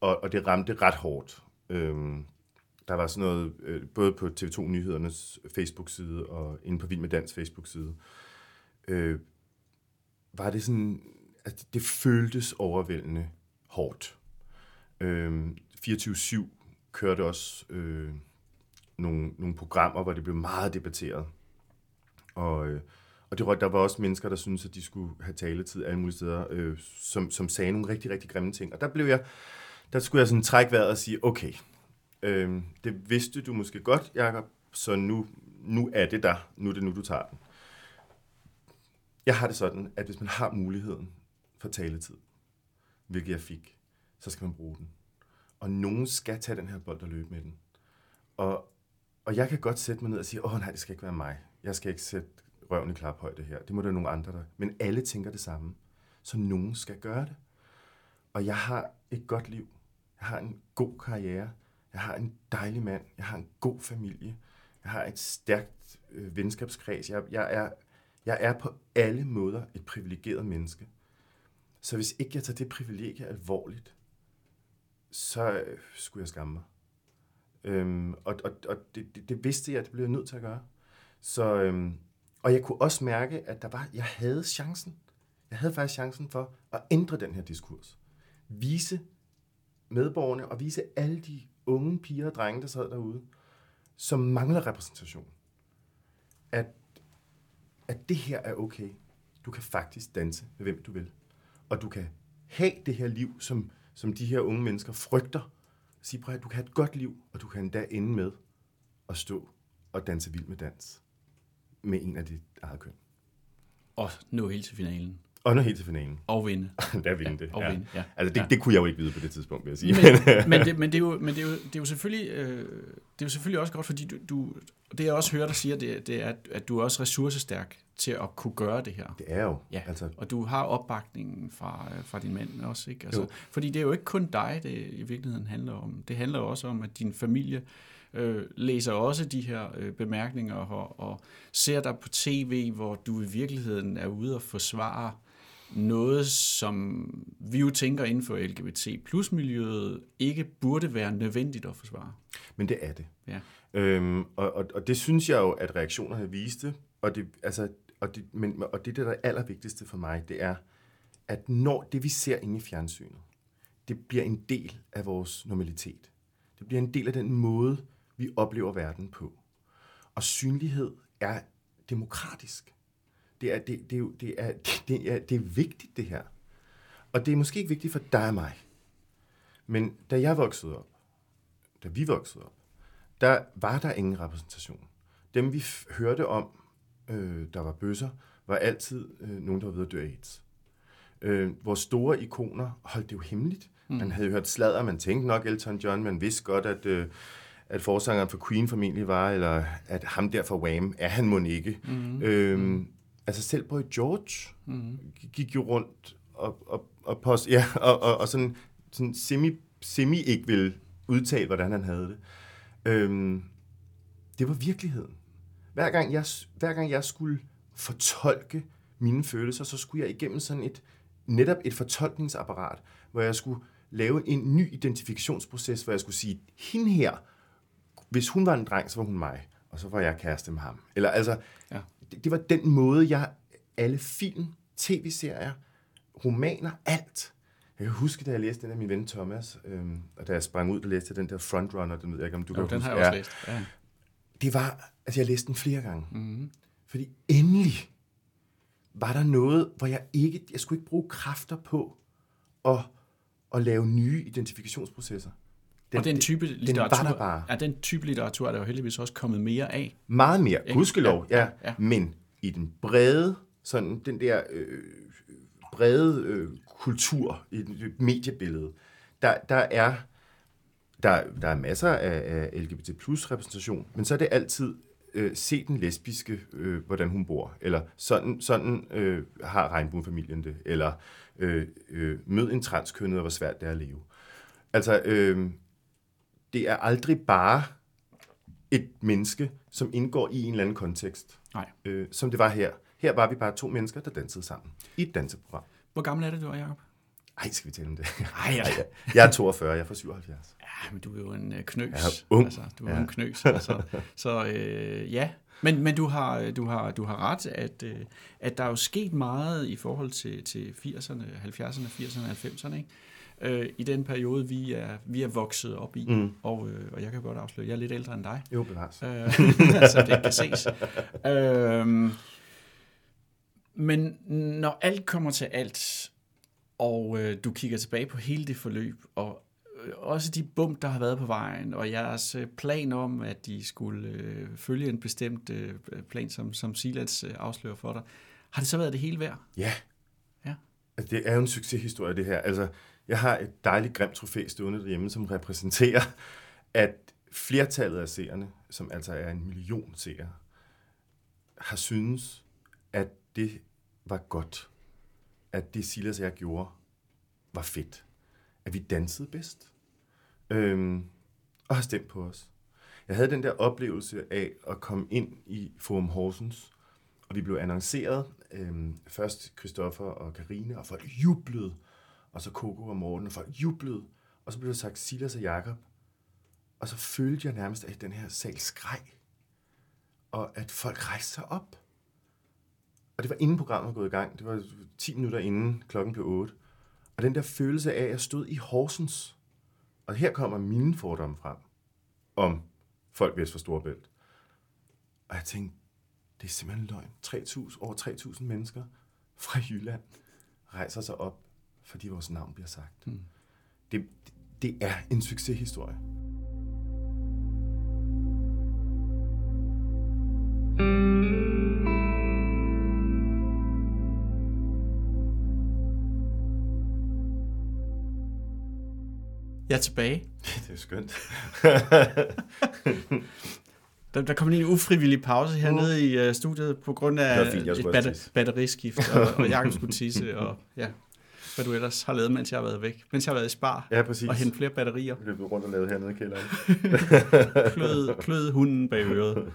og, og det ramte ret hårdt. Øhm, der var sådan noget, øh, både på TV2 Nyhedernes Facebook-side og inde på Vild med Dans Facebook-side, øh, var det sådan, at det føltes overvældende hårdt. Øh, 24-7 kørte også øh, nogle, nogle programmer, hvor det blev meget debatteret. Og, øh, og det, der var også mennesker, der syntes, at de skulle have taletid alle mulige steder, øh, som, som sagde nogle rigtig, rigtig grimme ting. Og der blev jeg, der skulle jeg sådan trække vejret og sige, okay, øh, det vidste du måske godt, Jacob, så nu, nu er det der. Nu er det nu, du tager den. Jeg har det sådan, at hvis man har muligheden for taletid, hvilket jeg fik, så skal man bruge den. og nogen skal tage den her bold og løbe med den. Og, og jeg kan godt sætte mig ned og sige, åh nej, det skal ikke være mig. Jeg skal ikke sætte røven i klaphøjde her. Det må der nogle andre, der... Men alle tænker det samme. Så nogen skal gøre det. Og jeg har et godt liv. Jeg har en god karriere. Jeg har en dejlig mand. Jeg har en god familie. Jeg har et stærkt øh, venskabskreds. Jeg, jeg, er, jeg er på alle måder et privilegeret menneske. Så hvis ikke jeg tager det privilegie alvorligt, så øh, skulle jeg skamme mig. Øhm, og og, og det, det, det vidste jeg, at det blev jeg nødt til at gøre. Så, øhm, og jeg kunne også mærke, at der var, jeg havde chancen. Jeg havde faktisk chancen for at ændre den her diskurs. Vise medborgerne og vise alle de unge piger og drenge, der sad derude, som mangler repræsentation. At, at det her er okay. Du kan faktisk danse med hvem du vil. Og du kan have det her liv, som, som de her unge mennesker frygter. Sig prøv at du kan have et godt liv, og du kan endda ende med at stå og danse vild med dans med en af dit eget køn. Og nå helt til finalen. Og nå helt til finalen. Og vinde. Der vinde det. Og ja. vinde, ja. Altså, det, Ja. det kunne jeg jo ikke vide på det tidspunkt, vil jeg sige. Men, men, det, men, det, er jo, men det, er jo, det er jo selvfølgelig øh, det er jo selvfølgelig også godt, fordi du, du det jeg også hører dig sige, det, det er, at- du er også ressourcestærk til at kunne gøre det her. det er jo. Ja, Altså, og du har opbakningen fra, øh, fra din mand også, ikke? Altså, Jo. fordi det er jo ikke kun dig, det i virkeligheden handler om. Det handler jo også om, at din familie øh, læser også de her øh, bemærkninger og, og ser dig på tv, hvor du i virkeligheden er ude og forsvare noget, som vi jo tænker inden for LGBT plus miljøet ikke burde være nødvendigt at forsvare. men det er det. Ja. Øhm, og, og, og det synes jeg jo, at reaktionerne viste. Og det, altså, og det, men, og det, der er det allervigtigste for mig, det er, at når det, vi ser inde i fjernsynet, det bliver en del af vores normalitet. Det bliver en del af den måde, vi oplever verden på. Og synlighed er demokratisk. Det er, det, det, er, det, er, det, er, det er vigtigt, det her. Og det er måske ikke vigtigt for dig og mig. Men da jeg voksede op, da vi voksede op, der var der ingen repræsentation. Dem vi hørte om, øh, der var bøsser, var altid øh, nogen, der var ved at dø af AIDS. Øh, vores store ikoner holdt det jo hemmeligt. Mm. Man havde hørt sladder, man tænkte nok Elton John, man vidste godt, at, øh, at forsangeren for Queen formentlig var, eller at ham der for Wham, er han må ikke. Mm. Øh, altså selv Boy George mm. gik jo rundt og, og, og, post, ja, og, og, og sådan, sådan semi, semi ikke ville udtale, hvordan han havde det. Øhm, det var virkeligheden. Hver gang, jeg, hver gang jeg skulle fortolke mine følelser, så skulle jeg igennem sådan et, netop et fortolkningsapparat, hvor jeg skulle lave en ny identifikationsproces, hvor jeg skulle sige, hende her, hvis hun var en dreng, så var hun mig, og så var jeg kæreste med ham. Eller altså, Ja. Det, det var den måde, jeg, alle film, tv-serier, romaner, alt. Jeg kan huske, da jeg læste den af min ven Thomas, øhm, og da jeg sprang ud og læste den der Frontrunner, den ved jeg ikke, om du Jo, kan den huske. har jeg også læst. Ja. Det var, altså jeg læste den flere gange. Mm-hmm. Fordi endelig var der noget, hvor jeg ikke, jeg skulle ikke bruge kræfter på at, at lave nye identifikationsprocesser. Og den type den litteratur, var der bare. Ja, den type litteratur er der jo heldigvis også kommet mere af. Meget mere, gudskelov, Ja, ja, ja. Men i den brede, sådan den der øh, brede øh, kultur, i et mediebillede, der, der er der, der er masser af, af LGBT plus repræsentation, men så er det altid øh, se den lesbiske, øh, hvordan hun bor, eller sådan, sådan øh, har regnbuefamilien det, eller øh, øh, mød en transkønnet, og hvor svært det er at leve. Altså, øh, det er aldrig bare et menneske, som indgår i en eller anden kontekst, Nej. øh, som det var her. Her var vi bare to mennesker, der dansede sammen i et danseprogram. Hvor gammel er det, du er, Jacob? Ej, skal vi tale om det? Ej, ja. Jeg er 42, jeg er fra 77. Ja, men du er jo en øh, knøs. Jeg er ung. Altså, du er ja. Ja. en knøs. Altså. Så øh, ja, men, men du, har, du, har, du har ret, at, øh, at der er jo sket meget i forhold til, til 80'erne, 70'erne, 80'erne, 90'erne, ikke? Øh, i den periode, vi er, vi er vokset op i. Mm. Og, øh, og jeg kan godt afsløre, jeg er lidt ældre end dig. Jo, bevares. Øh, så det kan ses. Øhm, men når alt kommer til alt, og øh, du kigger tilbage på hele det forløb, og øh, også de bump, der har været på vejen, og jeres øh, plan om, at de skulle øh, følge en bestemt øh, plan, som, som Silas øh, afslører for dig, har det så været det hele værd? Ja. Ja. Altså, det er jo en succeshistorie, det her. Altså, jeg har et dejligt grimt trofæ stående derhjemme, som repræsenterer, at flertallet af seerne, som altså er en million seere, har synes, at det var godt. At det Silas og jeg gjorde, var fedt. At vi dansede bedst. Øhm, og har stemt på os. Jeg havde den der oplevelse af at komme ind i Forum Horsens, og vi blev annonceret. Øhm, først Christoffer og Karine og folk jublede. Og så Coco og Morten, og folk jublede. Og så blev der sagt Silas og Jakob. Og så følte jeg nærmest, at den her sal skreg. Og at folk rejste sig op. Og det var inden programmet var gået i gang. Det var 10 minutter inden klokken blev 8. Og den der følelse af, at jeg stod i Horsens. Og her kommer mine fordomme frem om folk vest for Storebælt. Og jeg tænkte, det er simpelthen løgn. 3.000, over 3.000 mennesker fra Jylland rejser sig op, fordi vores navn bliver sagt. Mm. Det, det er en succeshistorie. Jeg er tilbage. Det er skønt. Der, der kom lige en ufrivillig pause hernede i uh, studiet på grund af fint, et tisse. batteriskift, og, og Jacob skulle tisse, og ja, hvad du ellers har lavet, mens jeg har været væk. Mens jeg har været i spar Ja, præcis. og hentet flere batterier. Jeg løbet rundt og lavet hernede i kælderen. Klød, klød hunden bag øret.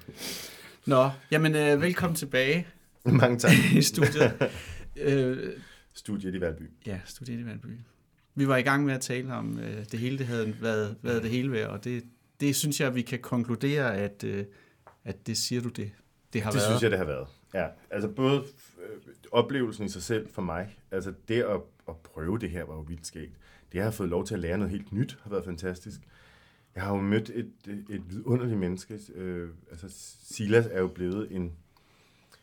Nå, jamen uh, velkommen tilbage Mange tak. i studiet. Uh, Studiet i Valby. ja, studiet i Valby. Vi var i gang med at tale om uh, det hele, det havde været, været det hele værd, og det, det synes jeg, vi kan konkludere, at, uh, at det siger du det. Det har Det været. synes jeg, det har været. Ja, altså både øh, oplevelsen i sig selv for mig, altså det at, at prøve det her var jo vildt skægt. Det jeg har fået lov til at lære noget helt nyt, har været fantastisk. Jeg har jo mødt et, et, vidunderligt menneske. Øh, altså Silas er jo blevet en,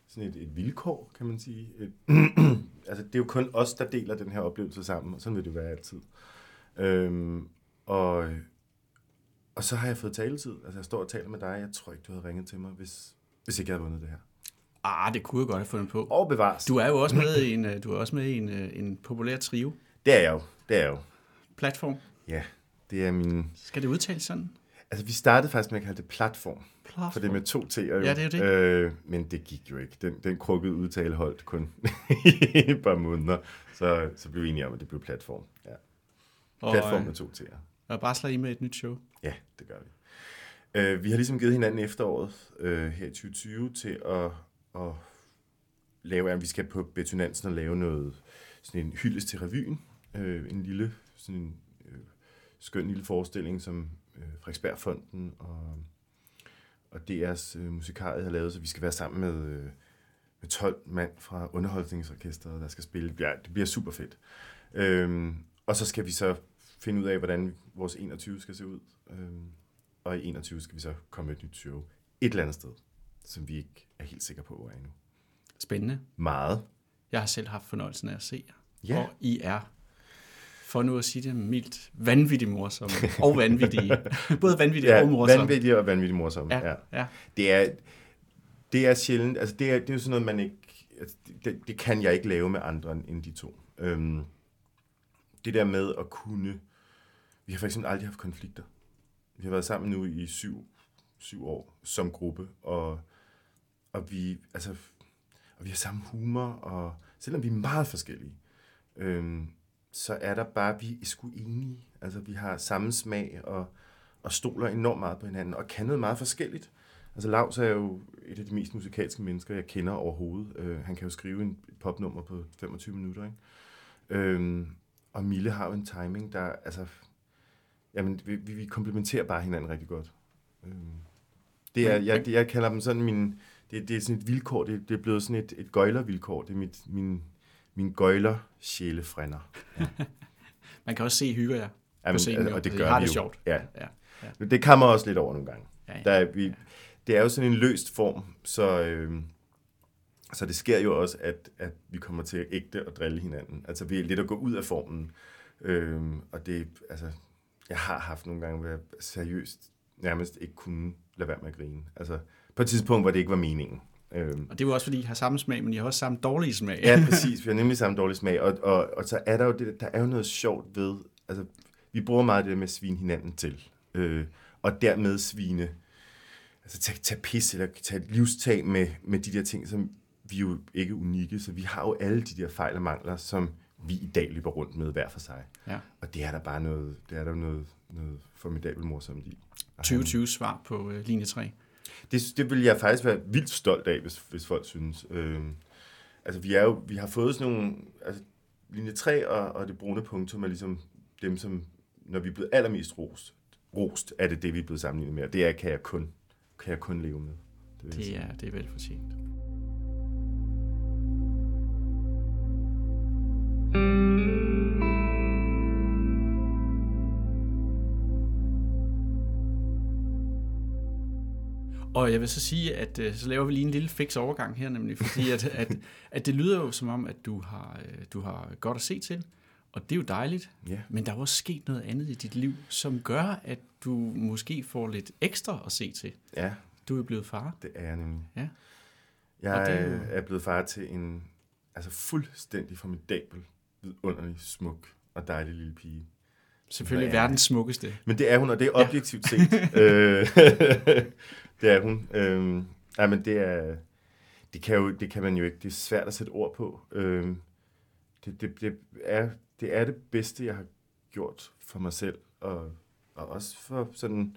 sådan et, et vilkår, kan man sige. Et, altså det er jo kun os, der deler den her oplevelse sammen, og sådan vil det være altid. Øhm, og, og så har jeg fået taletid. Altså jeg står og taler med dig. Jeg tror ikke, du havde ringet til mig, hvis, hvis ikke jeg havde vundet det her. Ah, det kunne jeg godt have fundet på. Og bevares. Du er jo også med i en, øh, du er også med i en, øh, en populær trio Det er jeg jo. Det er jeg jo. platform. Ja, det er min... Skal det udtales sådan? Altså, vi startede faktisk med at kalde det platform, Platform. for det er med to T'er jo. Ja, det er det. Øh, men det gik jo ikke. Den, den krukkede udtale holdt kun et par måneder. Så, så blev vi enige om, at det blev platform. Ja. og, Platform øh, med to T'er. og barsler I med et nyt show. Ja, det gør vi. Øh, vi har ligesom givet hinanden efteråret øh, her i 2020 til at, at lave, at vi skal på Betonansen og lave noget, sådan en hyldest til revyen. Øh, en lille, sådan en øh, skøn lille forestilling, som øh, Frederiksbergfonden og, og DR's øh, musikaret har lavet, så vi skal være sammen med, øh, med 12 mand fra underholdningsorkestret, der skal spille. Ja, det bliver super fedt. Øh, og så skal vi så finde ud af, hvordan vores 21 skal se ud. Øh, og i 21 skal vi så komme med et nyt show et eller andet sted, som vi ikke er helt sikre på, hvor er endnu. Spændende. Meget. Jeg har selv haft fornøjelsen af at se jer. Ja. Og I er, for nu at sige det mildt, vanvittigt morsomme. Og vanvittige. Både vanvittige Ja, og morsomme. vanvittig og vanvittig morsom. Ja, ja. Det er, det er sjældent, altså det er, det er jo sådan noget, man ikke, altså det, det kan jeg ikke lave med andre end de to. Øhm, det der med at kunne, vi har for eksempel aldrig haft konflikter. Vi har været sammen nu i syv, syv år som gruppe, og, og vi, altså, og vi har samme humor, og selvom vi er meget forskellige, øhm, så er der bare, vi er sgu enige. Altså, vi har samme smag, og, og stoler enormt meget på hinanden, og kan noget meget forskelligt. Altså, Lars er jo et af de mest musikalske mennesker, jeg kender overhovedet. Øh, han kan jo skrive en et popnummer på 25 minutter, ikke? Øhm, og Mille har jo en timing, der, altså, jamen, vi, vi komplementerer bare hinanden rigtig godt. Øhm, det er, jeg, jeg kalder dem sådan min, det, det er sådan et vilkår, det, det er blevet sådan et, et gøjlervilkår, det er mit, min, min gøjler sjælefrænder. Man kan også se, hygger jer på Jamen, scenen. altså, og det gør har vi det jo. sjovt. Ja. Ja, ja. Det kommer også lidt over nogle gange. Ja, ja. Der er, vi, det er jo sådan en løst form, så, øh, så det sker jo også, at, at vi kommer til ægte at drille hinanden. Altså vi er lidt at gå ud af formen. Øh, og det, altså, jeg har haft nogle gange, hvor jeg seriøst nærmest ikke kunne lade være med at grine. Altså på et tidspunkt, hvor det ikke var meningen. Øhm, Og det er jo også, fordi I har samme smag, men I har også samme dårlige smag. Ja, præcis. Vi har nemlig samme dårlig smag. Og, og, og så er der jo det, der er jo noget sjovt ved, altså, vi bruger meget det med at svine hinanden til. Øh, og dermed svine, altså tage, tage pis, eller tage livstag med, med de der ting, som vi er jo ikke unikke. Så vi har jo alle de der fejl og mangler, som vi i dag løber rundt med hver for sig. Ja. Og det er der bare noget, det er der noget, noget formidabelt morsomt i. Og 2020 svar på øh, linje 3. det, det vil jeg faktisk være vildt stolt af, hvis, hvis folk synes. Øh, altså, vi, er jo, vi har fået sådan nogle... Altså, linje 3 og, og det brune punktum er ligesom dem, som... Når vi er blevet allermest rost, rost er det det, vi er blevet sammenlignet med. Og det er, kan jeg kun, kan jeg kun leve med. Det Det er, det er velfortjent. Og jeg vil så sige, at øh, så laver vi lige en lille fix overgang her, nemlig fordi, at, at, at det lyder jo som om, at du har, øh, du har godt at se til, og det er jo dejligt, Ja. men der er jo også sket noget andet i dit liv, som gør, at du måske får lidt ekstra at se til. ja, Du er blevet far. det er jeg nemlig. Ja. Jeg Og er er, jo- er blevet far til en altså fuldstændig formidabel, vidunderlig, smuk og dejlig lille pige. Selvfølgelig Ja. verdens smukkeste. Men det er hun, og det er objektivt set. Øh, det er hun. Øh, ja, men det er... Det kan, jo, det kan man jo ikke. Det er svært at sætte ord på. Øh, det, det, det, er, det er det bedste, jeg har gjort for mig selv. Og, og også for sådan...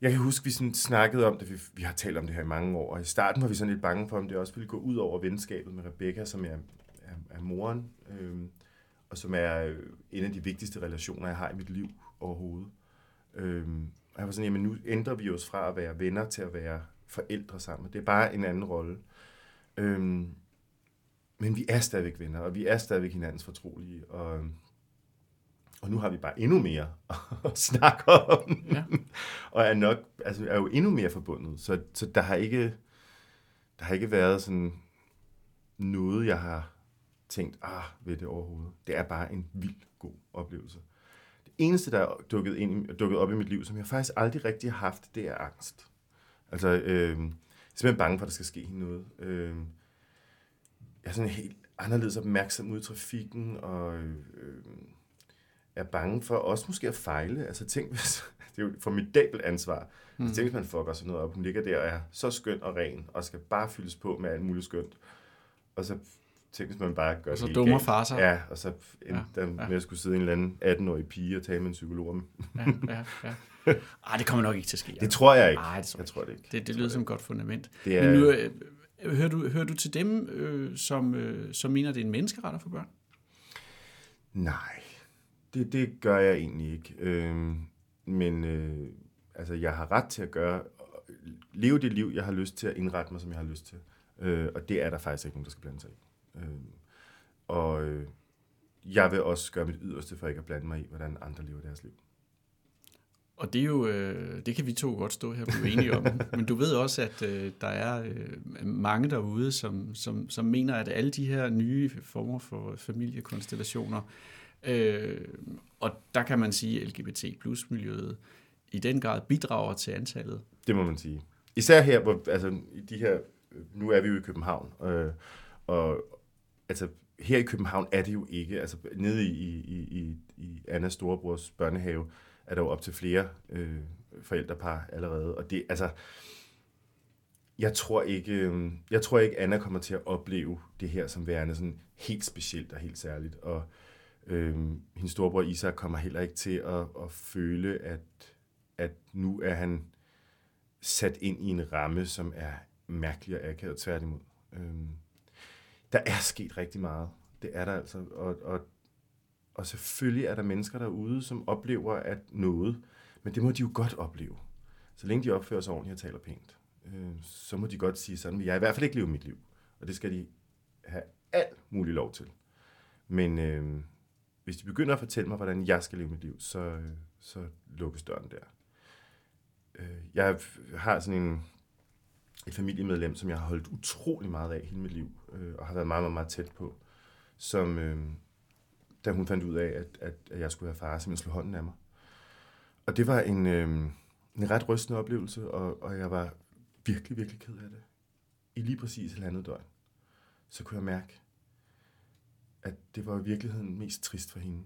Jeg kan huske, vi sådan snakkede om det. Vi, vi har talt om det her i mange år. Og i starten var vi sådan lidt bange for, om det også ville gå ud over venskabet med Rebecca, som er, er, er moren. Øh, og som er øh, en af de vigtigste relationer, jeg har i mit liv overhovedet. Øhm, og jeg var sådan, jamen nu ændrer vi os fra at være venner til at være forældre sammen. Det er bare en anden rolle. Øhm, men vi er stadigvæk venner, og vi er stadigvæk hinandens fortrolige. Og, og nu har vi bare endnu mere at snakke om. Ja. og er nok, altså er jo endnu mere forbundet. Så, så der har ikke, der har ikke været sådan noget, jeg har tænkt, ah, ved det overhovedet. Det er bare en vild god oplevelse. Det eneste, der er dukket, ind, dukket op i mit liv, som jeg faktisk aldrig rigtig har haft, det er angst. Altså, øh, jeg er simpelthen bange for, at der skal ske noget. Øh, jeg er sådan helt anderledes opmærksom ude i trafikken, og øh, er bange for også måske at fejle. Altså, tænk hvis, det er jo et formidabelt ansvar. Mm. Tænk, hvis man fucker sådan noget op. Hun ligger der og er så skøn og ren, og skal bare fyldes på med alt muligt skønt. Og så tænk, hvis man bare gør Og så det dummer far sig. Ja, og så endte Ja, ja, ja. med at skulle sidde en eller anden 18-årig pige og tale med en psykolog om. Ja, ja, ja. Ej, det kommer nok ikke til at ske. Det tror jeg ikke. Nej, det tror jeg jeg tror det ikke. Det, det lyder som et godt fundament. Det Men er, nu, øh, hører, du, hører du til dem, øh, som, øh, som mener, det er en menneskeret få børn? Nej, det, det gør jeg egentlig ikke. Øhm, men øh, altså, jeg har ret til at gøre, leve det liv, jeg har lyst til at indrette mig, som jeg har lyst til. Øh, og det er der faktisk ikke nogen, der skal blande sig i. Øh, og jeg vil også gøre mit yderste for ikke at blande mig i, hvordan andre lever deres liv. Og det er jo, øh, det kan vi to godt stå her og blive enige om. Men du ved også, at øh, der er øh, mange derude, som, som, som mener, at alle de her nye former for familiekonstellationer, øh, og der kan man sige, at LGBT plus miljøet i den grad bidrager til antallet. Det må man sige. Især her, hvor, altså, i de her, nu er vi jo i København, øh, og altså, her i København er det jo ikke, altså nede i, i, i, i Annas storebrors børnehave, er der jo op til flere øh, forældrepar allerede, og det, altså, jeg tror ikke, øh, jeg tror ikke, Anna kommer til at opleve det her som værende sådan helt specielt og helt særligt, og øh, hendes storebror Isak kommer heller ikke til at, at føle, at, at nu er han sat ind i en ramme, som er mærkelig og akavet tværtimod. Øh, der er sket rigtig meget. Det er der altså. Og, og, og selvfølgelig er der mennesker derude, som oplever at noget, men det må de jo godt opleve. Så længe de opfører sig ordentligt og taler pænt, øh, så må de godt sige sådan, jeg i hvert fald ikke leve mit liv. Og det skal de have alt muligt lov til. Men øh, hvis de begynder at fortælle mig, hvordan jeg skal leve mit liv, så, øh, så lukkes døren der. Øh, jeg har sådan en, et familiemedlem, som jeg har holdt utrolig meget af hele mit liv, øh, og har været meget, meget, meget tæt på, som, øh, da hun fandt ud af, at, at, at jeg skulle have far, simpelthen slå hånden af mig. Og det var en, øh, en ret rystende oplevelse, og, og jeg var virkelig, virkelig ked af det. i lige præcis halvandet døgn, så kunne jeg mærke, at det var i virkeligheden mest trist for hende.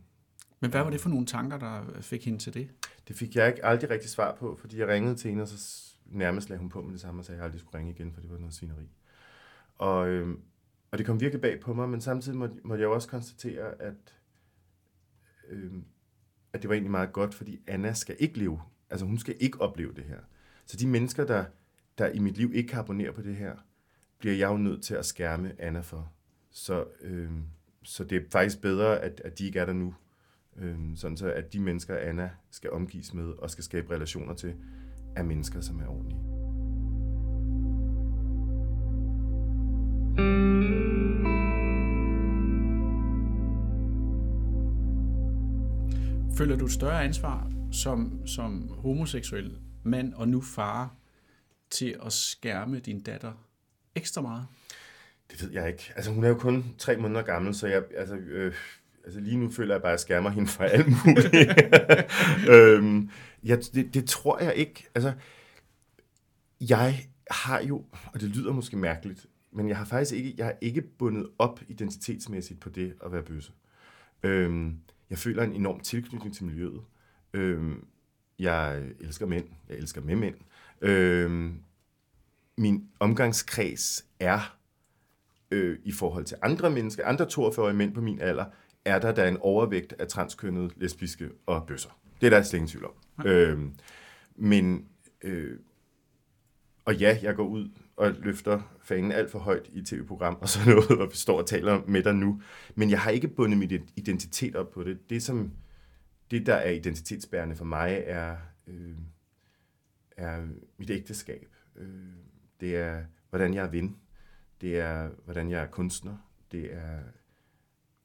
Men hvad var det for nogle tanker, der fik hende til det? Det fik jeg ikke aldrig rigtig svar på, fordi jeg ringede til hende, og så nærmest lagde hun på med det samme, og sagde, at jeg aldrig skulle ringe igen, for det var noget svineri. Og, øh, og det kom virkelig bag på mig, men samtidig måtte, måtte jeg også konstatere, at, øh, at det var egentlig meget godt, fordi Anna skal ikke leve, altså hun skal ikke opleve det her. Så de mennesker, der, der i mit liv ikke kan abonnere på det her, bliver jeg jo nødt til at skærme Anna for. Så, øh, så det er faktisk bedre, at, at de ikke er der nu. Øh, sådan så, at de mennesker, Anna skal omgives med og skal skabe relationer til, er mennesker, som er ordentlige. Føler du et større ansvar som, som homoseksuel mand og nu far til at skærme din datter ekstra meget? Det ved jeg ikke. Altså, hun er jo kun tre måneder gammel, så jeg, altså, øh, altså lige nu føler jeg bare, at jeg skærmer hende fra alt muligt. øhm, jeg, det, det tror jeg ikke. Altså, jeg har jo, og det lyder måske mærkeligt, men jeg har faktisk ikke, jeg har ikke bundet op identitetsmæssigt på det at være bøsse. Øhm, jeg føler en enorm tilknytning til miljøet. Øhm, jeg elsker mænd. Jeg elsker med mænd. Øhm, min omgangskreds er øh, i forhold til andre mennesker, andre 42-årige mænd på min alder, er der der en overvægt af transkønnede, lesbiske og bøsser. Det er der slet ingen tvivl om. Ja. Øhm, men, øh, og ja, jeg går ud og løfter fanen alt for højt i tv-program og sådan noget, og står og taler med dig nu. Men jeg har ikke bundet mit identitet op på det. Det, som, det der er identitetsbærende for mig, er, øh, er mit ægteskab. Øh, det er, hvordan jeg er ven. Det er, hvordan jeg er kunstner. Det er,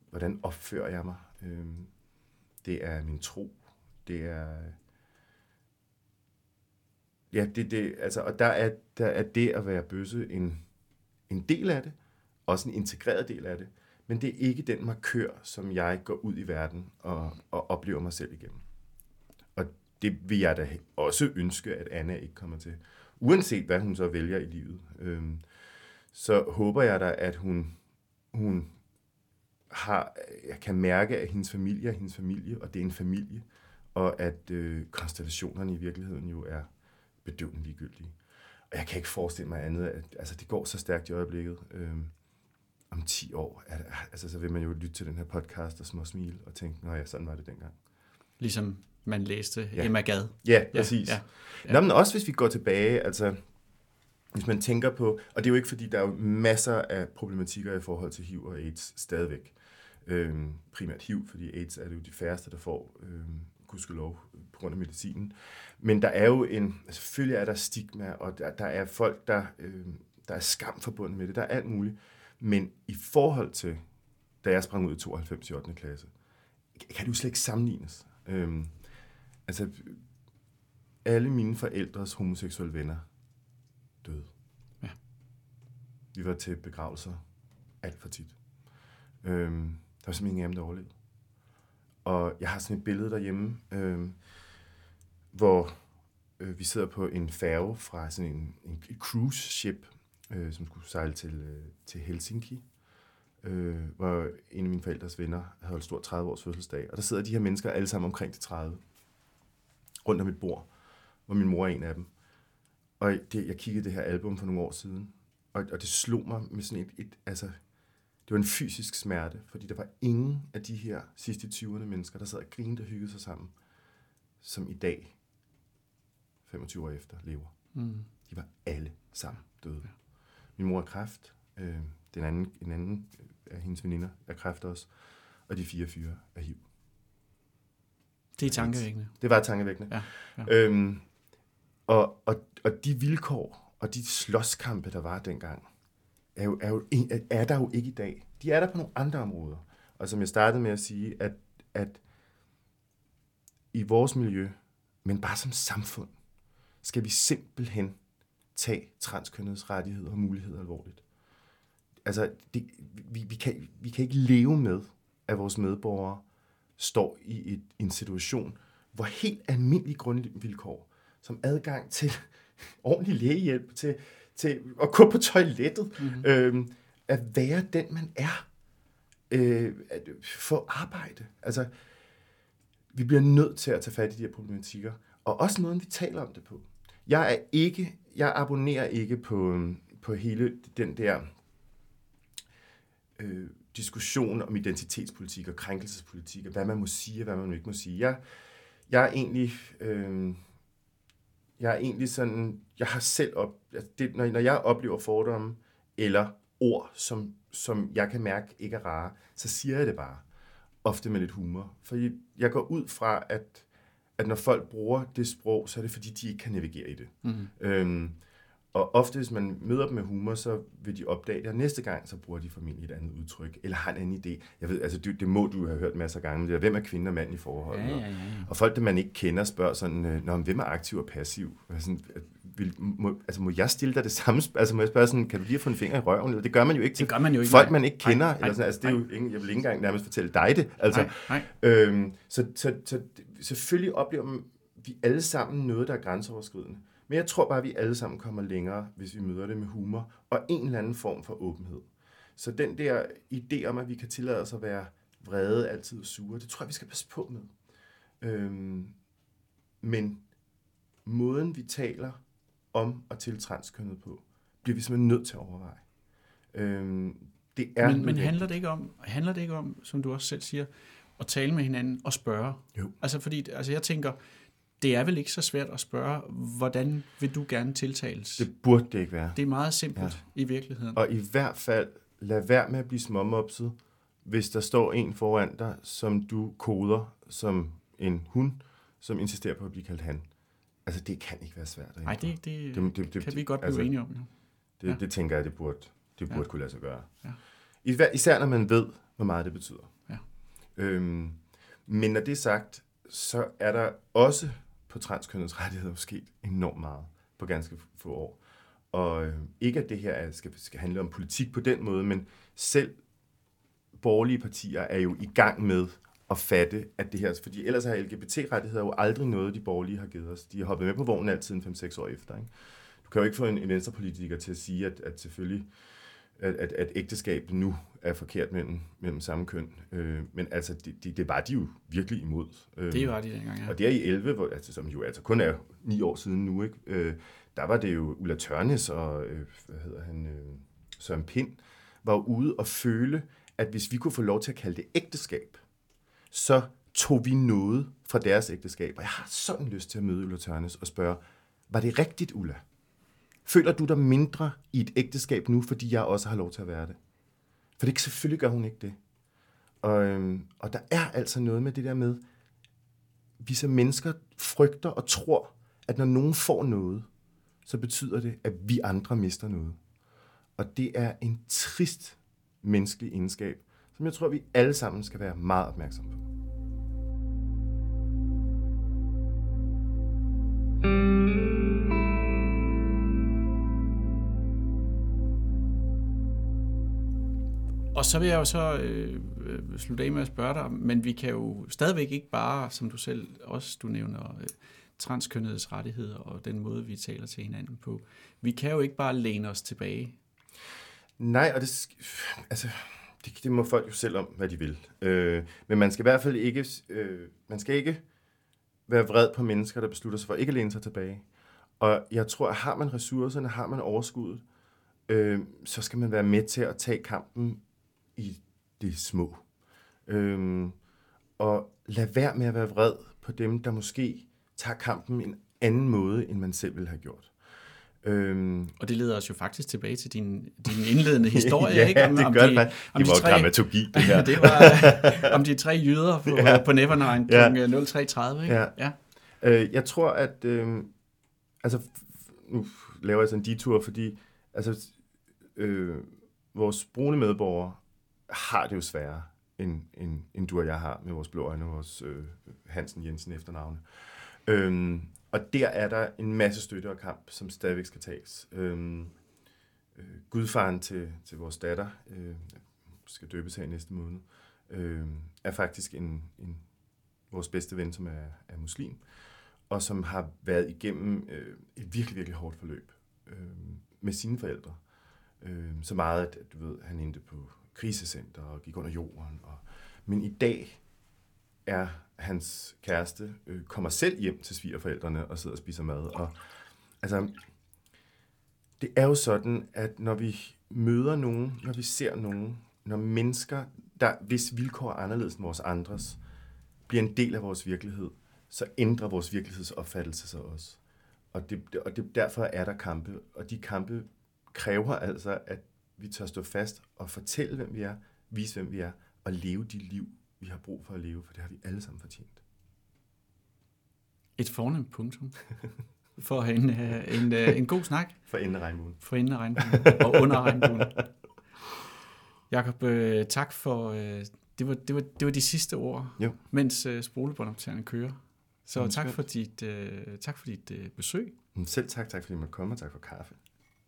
hvordan opfører jeg mig. Øh, det er min tro. Det er ja, det, det, altså, og der er, der er det at være bøsse en, en del af det, også en integreret del af det, men det er ikke den markør, som jeg går ud i verden og, og oplever mig selv igennem. Og det vil jeg da også ønske, at Anna ikke kommer til. Uanset hvad hun så vælger i livet. Øhm, så håber jeg da, at hun, hun har, jeg kan mærke, at hendes familie er hendes familie, og det er en familie, og at øh, konstellationerne i virkeligheden jo er bedøvende ligegyldige. Og jeg kan ikke forestille mig andet, at altså, det går så stærkt i øjeblikket. Øhm, om 10 år, det, altså, så vil man jo lytte til den her podcast og små smil og tænke, nej, ja, sådan var det dengang. Ligesom man læste ja. Emma Gad. Ja, præcis. Ja, ja. Nå, men også hvis vi går tilbage, altså hvis man tænker på, og det er jo ikke fordi, der er jo masser af problematikker i forhold til HIV og AIDS stadigvæk. Øhm, primært HIV, fordi AIDS er det jo de færreste, der får, øhm, gudskelov, på grund af medicinen. Men der er jo en, altså selvfølgelig er der stigma, og der, der er folk, der, øh, der er skam forbundet med det, der er alt muligt. Men i forhold til, da jeg sprang ud i 92 i 8. klasse, kan det jo slet ikke sammenlignes. Øhm, altså, alle mine forældres homoseksuelle venner døde. Ja. Vi var til begravelser alt for tit. Øhm, der var simpelthen ingen af dem, der overlevede. Og jeg har sådan et billede derhjemme, øhm, hvor øh, vi sidder på en færge fra sådan en, en cruise ship, øh, som skulle sejle til, øh, til Helsinki, øh, hvor en af mine forældres venner havde holdt stor 30-års fødselsdag. Og der sidder de her mennesker alle sammen omkring de 30, rundt om et bord, hvor min mor er en af dem. Og det, jeg kiggede det her album for nogle år siden, og, og det slog mig med sådan et, et altså, det var en fysisk smerte, fordi der var ingen af de her sidste 20'erne mennesker, der sad og grinede og hyggede sig sammen, som i dag 25 år efter, lever. Mm. De var alle sammen døde. Ja. Min mor er kræft. Øh, den anden, en anden af hendes veninder er kræft også. Og de fire fyre er HIV. Det er tankevækkende. Det var tankevækkende. Ja, ja. Øhm, og, og, og de vilkår og de slåskampe, der var dengang, er, jo, er, jo, er der jo ikke i dag. De er der på nogle andre områder. Og som jeg startede med at sige, at, at i vores miljø, men bare som samfund, skal vi simpelthen tage transkønnedes rettigheder og muligheder alvorligt. Altså, det, vi, vi, kan, vi kan ikke leve med, at vores medborgere står i et, en situation, hvor helt almindelige grundvilkår, som adgang til ordentlig lægehjælp, til, til at gå på toilettet, mm-hmm. øh, at være den, man er, øh, at få arbejde. Altså, vi bliver nødt til at tage fat i de her problematikker, og også måden, vi taler om det på. Jeg er ikke, jeg abonnerer ikke på, på hele den der øh, diskussion om identitetspolitik og krænkelsespolitik, og hvad man må sige og hvad man ikke må sige. Jeg, jeg er egentlig... Øh, jeg er egentlig sådan, jeg har selv op, altså det, når, når jeg oplever fordomme eller ord, som, som jeg kan mærke ikke er rare, så siger jeg det bare. Ofte med lidt humor. For jeg går ud fra, at, at når folk bruger det sprog, så er det fordi, de ikke kan navigere i det. Mm. Øhm, og ofte, hvis man møder dem med humor, så vil de opdage at næste gang, så bruger de formentlig et andet udtryk, eller har en anden idé. Jeg ved, altså, det, det må du have hørt masser af gange, det er, hvem er kvinde og mand i forhold? Ja, ja, ja. Og folk, det man ikke kender, spørger sådan, øh, Nå, hvem er aktiv og passiv? Sådan, vil, må, altså, må jeg stille dig det samme? Altså, må jeg spørge sådan, kan du lige få en finger i røven? Eller, det gør man jo ikke til det gør man jo ikke, folk, man ikke kender. Nej, eller sådan, altså, det er jo ingen, jeg vil ikke engang nærmest fortælle dig det. Altså, nej, nej. Øhm, så, så, så, selvfølgelig oplever vi alle sammen noget, der er grænseoverskridende. Men jeg tror bare, at vi alle sammen kommer længere, hvis vi møder det med humor og en eller anden form for åbenhed. Så den der idé om, at vi kan tillade os at være vrede, altid sure, det tror jeg, vi skal passe på med. Øhm, men måden, vi taler om og til transkønnet på, bliver vi simpelthen nødt til at overveje. Øhm, det er men, men handler, det ikke om, handler det ikke om, som du også selv siger, at tale med hinanden og spørge? Jo. Altså fordi, altså jeg tænker, det er vel ikke så svært at spørge, hvordan vil du gerne tiltales? Det burde det ikke være. Det er meget simpelt ja. i virkeligheden. Og i hvert fald, lad være med at blive småmopset, hvis der står en foran dig, som du koder som en hund, som insisterer på at blive kaldt han. Altså, det kan ikke være svært. Nej, det, det, det, det, det, kan vi godt blive altså, enige om. Ja. Det, ja. det tænker jeg, det burde, det burde ja. kunne lade sig gøre. Ja. Især når man ved, hvor meget det betyder. Ja. Øhm, men når det er sagt, så er der også på transkønnets rettigheder sket enormt meget på ganske få år. Og øh, ikke at det her er, skal, skal handle om politik på den måde, men selv borgerlige partier er jo i gang med at fatte, at det her, fordi ellers har LGBT-rettigheder jo aldrig noget, de borgerlige har givet os. De har hoppet med på vognen altid 5-6 år efter. Ikke? Du kan jo ikke få en, en venstrepolitiker til at sige, at, at selvfølgelig at, at, at ægteskab nu er forkert mellem, mellem samme køn. Øh, men altså, det, det, det var de jo virkelig imod. Øh, det var de dengang, ja. Og det er i 11, hvor, altså, som jo altså kun er ni år siden nu, ikke? Øh, der var det jo Ulla Tørnes og, øh, hvad hedder han, øh, Søren Pind, var ude og føle, at hvis vi kunne få lov til at kalde det ægteskab, så tog vi noget fra deres ægteskab. Og jeg har sådan lyst til at møde Ulla Tørnes og spørge, var det rigtigt, Ulla? Føler du dig mindre i et ægteskab nu, fordi jeg også har lov til at være det? For det selvfølgelig gør hun ikke det. Og, øhm, og der er altså noget med det der med, vi som mennesker frygter og tror, at når nogen får noget, så betyder det, at vi andre mister noget. Og det er en trist menneskelig egenskab, som jeg tror, vi alle sammen skal være meget opmærksomme på. Og så vil jeg jo så øh, slutte af med at spørge dig, men vi kan jo stadigvæk ikke bare, som du selv også du nævner, øh, transkønnedes rettigheder og den måde, vi taler til hinanden på. Vi kan jo ikke bare læne os tilbage. Nej, og det, altså, det, det må folk jo selv om, hvad de vil. Øh, men man skal i hvert fald ikke, øh, man skal ikke være vred på mennesker, der beslutter sig for ikke at læne sig tilbage. Og jeg tror, at har man ressourcerne, har man overskuddet, øh, så skal man være med til at tage kampen i det små. Øh, og lad være med at være vred på dem, der måske tager kampen en anden måde, end man selv ville have gjort. Øhm. Og det leder os jo faktisk tilbage til din, din indledende historie, ja, ikke? Om, det om gør de, det. Om det var tre, dramaturgi, det her. det var om de tre jyder på, ja. på Nevernight kl. Ja. 03.30, ikke? Ja. ja. Øh, jeg tror, at... Øh, altså, nu laver jeg sådan en detur, fordi altså, øh, vores brune medborgere har det jo sværere, end, end, end du og jeg har med vores blå øjne og vores øh, Hansen Jensen efternavne. Øhm, og der er der en masse støtte og kamp, som stadigvæk skal tages. Øhm, øh, gudfaren til, til vores datter, øh, skal døbes her i næste måned, øh, er faktisk en, en, vores bedste ven, som er, er muslim, og som har været igennem øh, et virkelig, virkelig hårdt forløb. Øh, med sine forældre. Øh, så meget, at du ved, han endte på krisecenter og gik under jorden. Og, men i dag er hans kæreste, øh, kommer selv hjem til svigerforældrene og sidder og spiser mad. Og, altså, det er jo sådan, at når vi møder nogen, når vi ser nogen, når mennesker, der, hvis vilkår er anderledes end vores andres, bliver en del af vores virkelighed, så ændrer vores virkelighedsopfattelse sig også. Og, det, og det, derfor er der kampe, og de kampe kræver altså, at vi tør stå fast og fortælle, hvem vi er, vise, hvem vi er, og leve de liv, vi har brug for at leve, for det har vi alle sammen fortjent. Et fornemt punktum for en, øh, en, øh, en god snak. For enden af regnbuen. For enden af regnbuen og under regnbuen. Jakob, øh, tak for... Det var, det, var, det var de sidste ord, jo. mens spolebåndoptageren kører. Så Jamen, tak for, dit, tak for dit besøg. Selv tak, tak fordi du måtte komme, og tak for kaffe.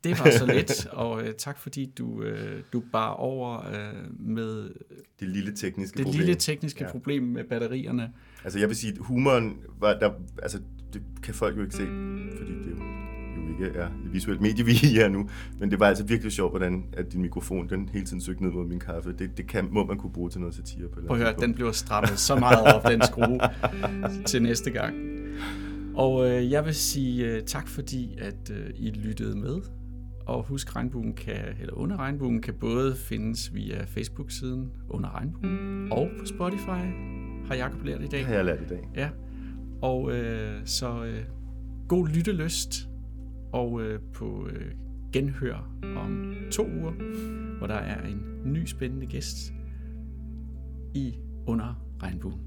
Det var så lidt, og øh, tak fordi du, øh, du bar over øh, med det lille tekniske det problem. lille tekniske ja. problem med batterierne. Altså jeg vil sige, at humoren var der, altså det kan folk jo ikke se, fordi det jo, jo ikke er et visuelt medie, vi er her nu. Men det var altså virkelig sjovt, hvordan at din mikrofon den hele tiden søgte ned mod min kaffe. Det, det kan, må man kunne bruge til noget satire på. Prøv at høre, den bliver strammet så meget op, den skrue, til næste gang. Og øh, jeg vil sige øh, tak, fordi at øh, I lyttede med. Og husk, regnbuen kan, eller under regnbuen kan både findes via Facebook-siden under regnbuen og på Spotify, har Jacob lært i dag. Har jeg lært i dag. Ja, og øh, så øh, god lyttelyst, og øh, på øh, genhør om to uger, hvor der er en ny spændende gæst i Under Regnbuen.